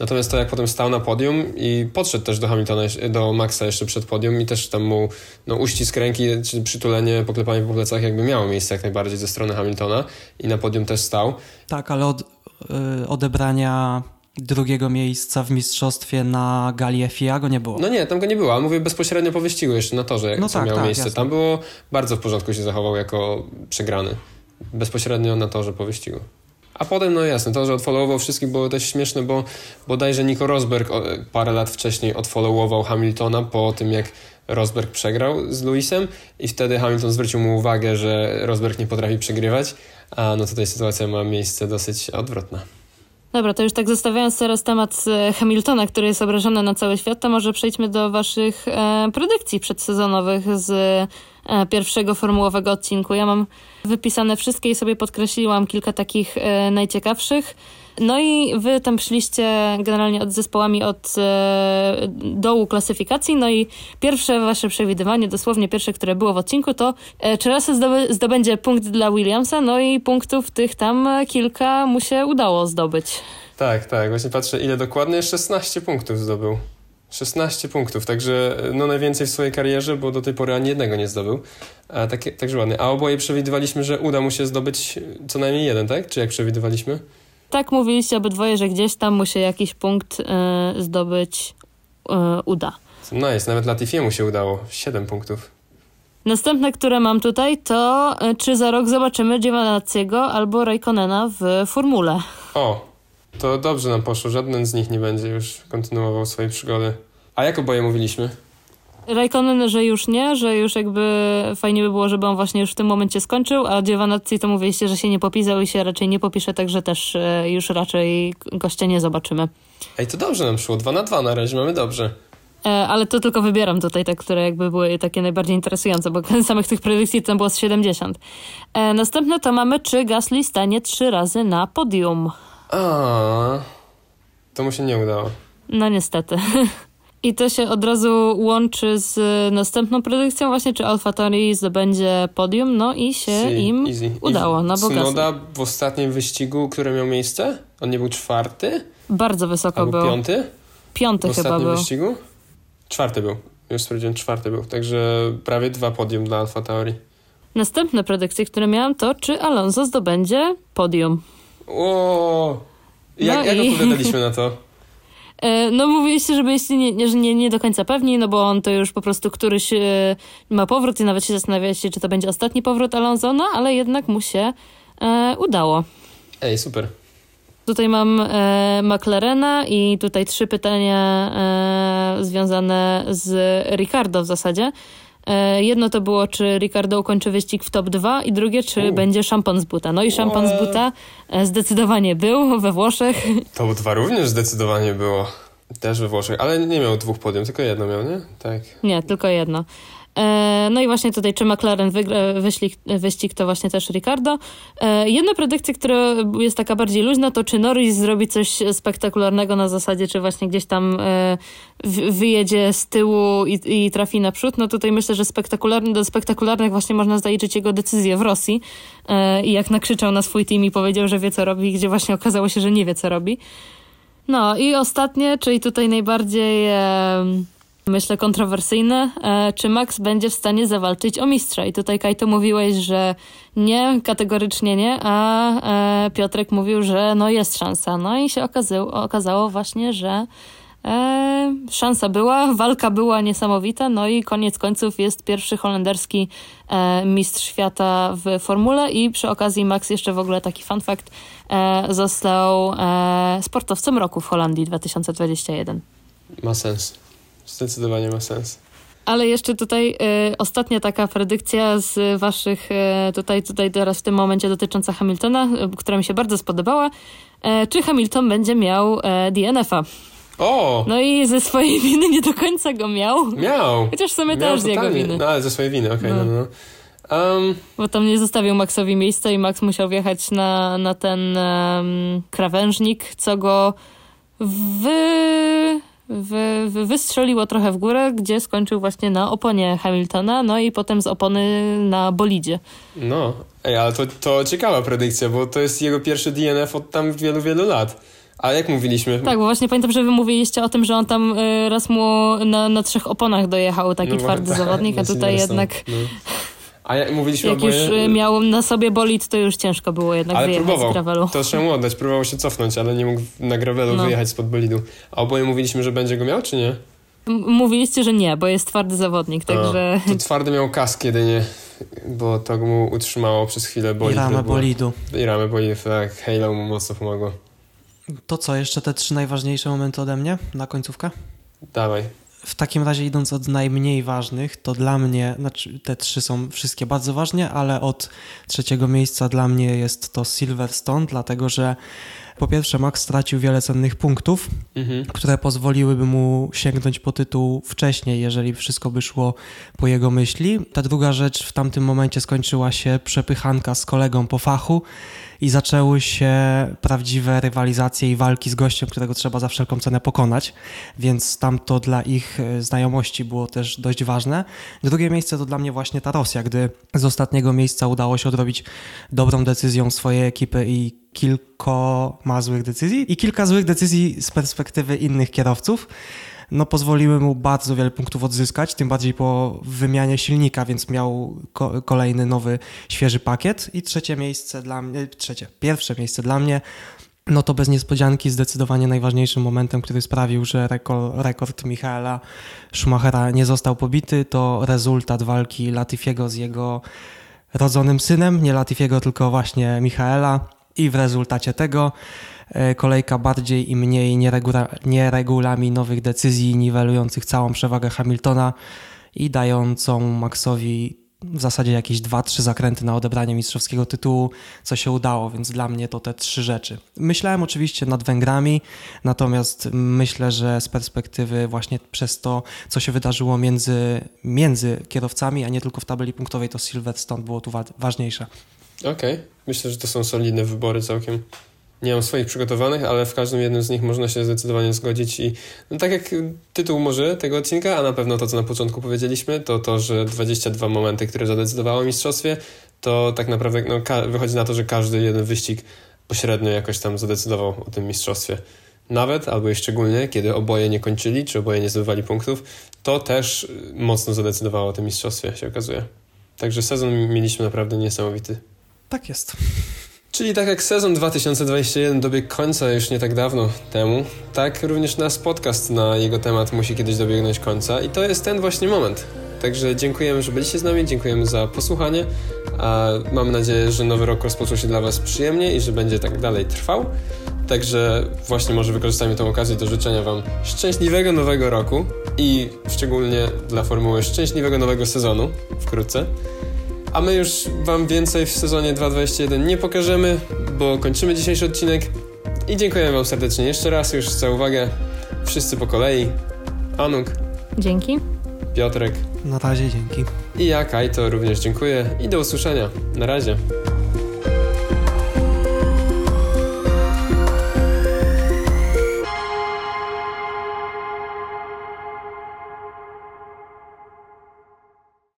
Natomiast to, jak potem stał na podium i podszedł też do Hamiltona, do Maxa jeszcze przed podium i też tam mu no, uścisk ręki, czy przytulenie, poklepanie po plecach jakby miało miejsce jak najbardziej ze strony Hamiltona i na podium też stał. Tak, ale od y, odebrania drugiego miejsca w mistrzostwie na gali FIA go nie było. No nie, tam go nie było, ale mówię bezpośrednio po wyścigu jeszcze na torze, No co tak, miało tak, miejsce. jasne. Tam było bardzo w porządku się zachował jako przegrany. Bezpośrednio na torze po wyścigu. A potem, no jasne, to, że odfollowował wszystkich było też śmieszne, bo bodajże Nico Rosberg parę lat wcześniej odfollowował Hamiltona po tym, jak Rosberg przegrał z Lewisem i wtedy Hamilton zwrócił mu uwagę, że Rosberg nie potrafi przegrywać, a no tutaj sytuacja ma miejsce dosyć odwrotna. Dobra, to już tak zostawiając teraz temat e, Hamiltona, który jest obrażony na cały świat, to może przejdźmy do waszych e, predykcji przedsezonowych z e, pierwszego formułowego odcinku. Ja mam wypisane wszystkie i sobie podkreśliłam kilka takich e, najciekawszych. No i wy tam szliście generalnie od zespołami od e, dołu klasyfikacji, no i pierwsze wasze przewidywanie, dosłownie pierwsze, które było w odcinku, to e, czy Russell zdobędzie punkt dla Williamsa, no i punktów tych tam e, kilka mu się udało zdobyć. Tak, tak. Właśnie patrzę, ile dokładnie 16 punktów zdobył. 16 punktów, także no najwięcej w swojej karierze, bo do tej pory ani jednego nie zdobył. A takie, także ładnie. A oboje przewidywaliśmy, że uda mu się zdobyć co najmniej jeden, tak? Czy jak przewidywaliśmy? Tak mówiliście obydwoje, że gdzieś tam mu się jakiś punkt e, zdobyć e, uda. Nice, nawet Latifiemu się udało. 7 punktów. Następne, które mam tutaj, to e, czy za rok zobaczymy Giovinazziego albo Raikkonena w formule. O, to dobrze nam poszło. Żaden z nich nie będzie już kontynuował swojej przygody. A jak oboje mówiliśmy? Raikkonen, że już nie, że już jakby fajnie by było, żeby on właśnie już w tym momencie skończył, a Giovinazzi to mówiliście, że się nie popisał i się raczej nie popisze, także też e, już raczej gościa nie zobaczymy. Ej, to dobrze nam szło. 2 na 2 na razie mamy dobrze. E, ale to tylko wybieram tutaj te, które jakby były takie najbardziej interesujące, bo samych tych predykcji tam było z 70. E, następne to mamy, czy Gasly stanie trzy razy na podium. A, to mu się nie udało. No niestety. I to się od razu łączy z następną predykcją właśnie, czy Alfa Tauri zdobędzie podium, no i się Si, im easy, udało, easy. na bo Gasly Tsunoda w ostatnim wyścigu, który miał miejsce? On nie był czwarty? bardzo wysoko Albo był. piąty? Piąty W chyba ostatnim był. wyścigu? Czwarty był. Już sprawdziłem, czwarty był. Także prawie dwa podium dla Alfa Tauri. Następne predykcje, które miałam, to czy Alonso zdobędzie podium. O, jak, No jak i- odpowiadaliśmy na to? E, No mówiliście, że byliście nie, nie, nie do końca pewni, no bo on to już po prostu któryś e, ma powrót i nawet się zastanawialiście, czy to będzie ostatni powrót Alonso, no ale jednak mu się e, udało. Ej, super. Tutaj mam e, McLarena i tutaj trzy pytania e, związane z Ricardo w zasadzie. E, jedno to było, czy Ricardo ukończy wyścig w top 2 i drugie, czy U. będzie szampon z buta. No i szampon z buta e, zdecydowanie był we Włoszech. To dwa również zdecydowanie było. Też we Włoszech, ale nie miał dwóch podium, tylko jedno miał, nie? Tak. Nie, tylko jedno. E, No i właśnie tutaj, czy McLaren wygra wyścig, wyścig, to właśnie też Ricardo. E, Jedna predykcja, która jest taka bardziej luźna, to czy Norris zrobi coś spektakularnego na zasadzie, czy właśnie gdzieś tam e, wyjedzie z tyłu i, i trafi naprzód. No tutaj myślę, że spektakularny, do spektakularnych właśnie można zaliczyć jego decyzję w Rosji i jak nakrzyczał na swój team i powiedział, że wie co robi, gdzie właśnie okazało się, że nie wie co robi. No i ostatnie, czyli tutaj najbardziej myślę kontrowersyjne, e, czy Max będzie w stanie zawalczyć o mistrza? I tutaj Kajto mówiłeś, że nie, kategorycznie nie, a e, Piotrek mówił, że no jest szansa. No i się okazało, okazało właśnie, że E, szansa była, walka była niesamowita, no i koniec końców jest pierwszy holenderski e, mistrz świata w formule i przy okazji Max jeszcze w ogóle taki fun fact, e, został e, sportowcem roku w Holandii 2021. Ma sens. Zdecydowanie ma sens. Ale jeszcze tutaj y, ostatnia taka predykcja z waszych, y, tutaj, tutaj teraz w tym momencie dotycząca Hamiltona, y, która mi się bardzo spodobała. E, czy Hamilton będzie miał e, DNF-a? O! No i ze swojej winy nie do końca go miał. Miał! Chociaż w sumie Miał też z jego totalnie. winy. No ale ze swojej winy, okej, No. no, no. no. Um, Bo tam nie zostawił Maxowi miejsca i Max musiał wjechać na, na ten em, krawężnik, co go wy, wy, wy, wystrzeliło trochę w górę, gdzie skończył właśnie na oponie Hamiltona, no i potem z opony na bolidzie. no. Ej, ale to, to ciekawa predykcja, bo to jest jego pierwszy DNF od tam wielu, wielu lat. A jak mówiliśmy... Tak, bo właśnie pamiętam, że wy mówiliście o tym, że on tam y, raz mu na, na trzech oponach dojechał, taki No, twardy tak, zawodnik, a tutaj jednak No. A jak mówiliśmy jak już oboje... y, miał na sobie bolid, to już ciężko było jednak Ale wyjechać próbował. z gravelu. To trzeba mu oddać. Próbował się cofnąć, ale nie mógł na gravelu No. wyjechać spod bolidu. A oboje mówiliśmy, że będzie go miał, czy nie? M- Mówiliście, że nie, bo jest twardy zawodnik, także... A, to twardy miał kask jedynie, bo to mu utrzymało przez chwilę I bolid. ramę by było- bolidu. I ramę bolid, tak. Halo mu mocno pomogło. To co, jeszcze te trzy najważniejsze momenty ode mnie na końcówkę? Dawaj. W takim razie idąc od najmniej ważnych, to dla mnie, znaczy te trzy są wszystkie bardzo ważne, ale od trzeciego miejsca dla mnie jest to Silverstone, dlatego że po pierwsze Max stracił wiele cennych punktów, Mhm. które pozwoliłyby mu sięgnąć po tytuł wcześniej, jeżeli wszystko by szło po jego myśli. Ta druga rzecz, w tamtym momencie skończyła się przepychanka z kolegą po fachu i zaczęły się prawdziwe rywalizacje i walki z gościem, którego trzeba za wszelką cenę pokonać, więc tam to dla ich e, znajomości było też dość ważne. Drugie miejsce to dla mnie właśnie ta Rosja, gdy z ostatniego miejsca udało się odrobić dobrą decyzją swojej ekipy i kilkoma złych decyzji i kilka złych decyzji z perspektywy innych kierowców no pozwoliły mu bardzo wiele punktów odzyskać, tym bardziej po wymianie silnika, więc miał ko- kolejny nowy, świeży pakiet. I trzecie miejsce dla mnie, trzecie, pierwsze miejsce dla mnie, no to bez niespodzianki zdecydowanie najważniejszym momentem, który sprawił, że rekord, Michaela Schumachera nie został pobity, to rezultat walki Latifiego z jego rodzonym synem, nie Latifiego, tylko właśnie Michaela i w rezultacie tego kolejka bardziej i mniej nieregula, nieregulaminowych decyzji niwelujących całą przewagę Hamiltona i dającą Maxowi w zasadzie jakieś 2-3 zakręty na odebranie mistrzowskiego tytułu, co się udało, więc dla mnie to te trzy rzeczy. Myślałem oczywiście nad Węgrami, natomiast myślę, że z perspektywy właśnie przez to, co się wydarzyło między, między kierowcami, a nie tylko w tabeli punktowej, to Silverstone było tu wa- ważniejsze. Okej. Myślę, że to są solidne wybory całkiem. Nie mam swoich przygotowanych, ale w każdym jednym z nich można się zdecydowanie zgodzić i no tak jak tytuł może tego odcinka, a na pewno to, co na początku powiedzieliśmy, to to, że 22 momenty, które zadecydowały o mistrzostwie, to tak naprawdę no, wychodzi na to, że każdy jeden wyścig pośrednio jakoś tam zadecydował o tym mistrzostwie. Nawet, albo i szczególnie, kiedy oboje nie kończyli, czy oboje nie zdobywali punktów, to też y, mocno zadecydowało o tym mistrzostwie, się okazuje. Także sezon mieliśmy naprawdę niesamowity. Tak jest. Czyli tak jak sezon 2021 dobiegł końca już nie tak dawno temu, tak również nasz podcast na jego temat musi kiedyś dobiegnąć końca i to jest ten właśnie moment. Także dziękujemy, że byliście z nami, dziękujemy za posłuchanie, a mam nadzieję, że nowy rok rozpoczął się dla Was przyjemnie i że będzie tak dalej trwał. Także właśnie może wykorzystajmy tę okazję do życzenia Wam szczęśliwego nowego roku i szczególnie dla Formuły szczęśliwego nowego sezonu wkrótce. A my już Wam więcej w sezonie 2021 nie pokażemy, bo kończymy dzisiejszy odcinek. I dziękujemy Wam serdecznie jeszcze raz już za uwagę. Wszyscy po kolei. Anuk, Dzięki. Piotrek Na razie dzięki. i ja, Kajto, również dziękuję i do usłyszenia. Na razie.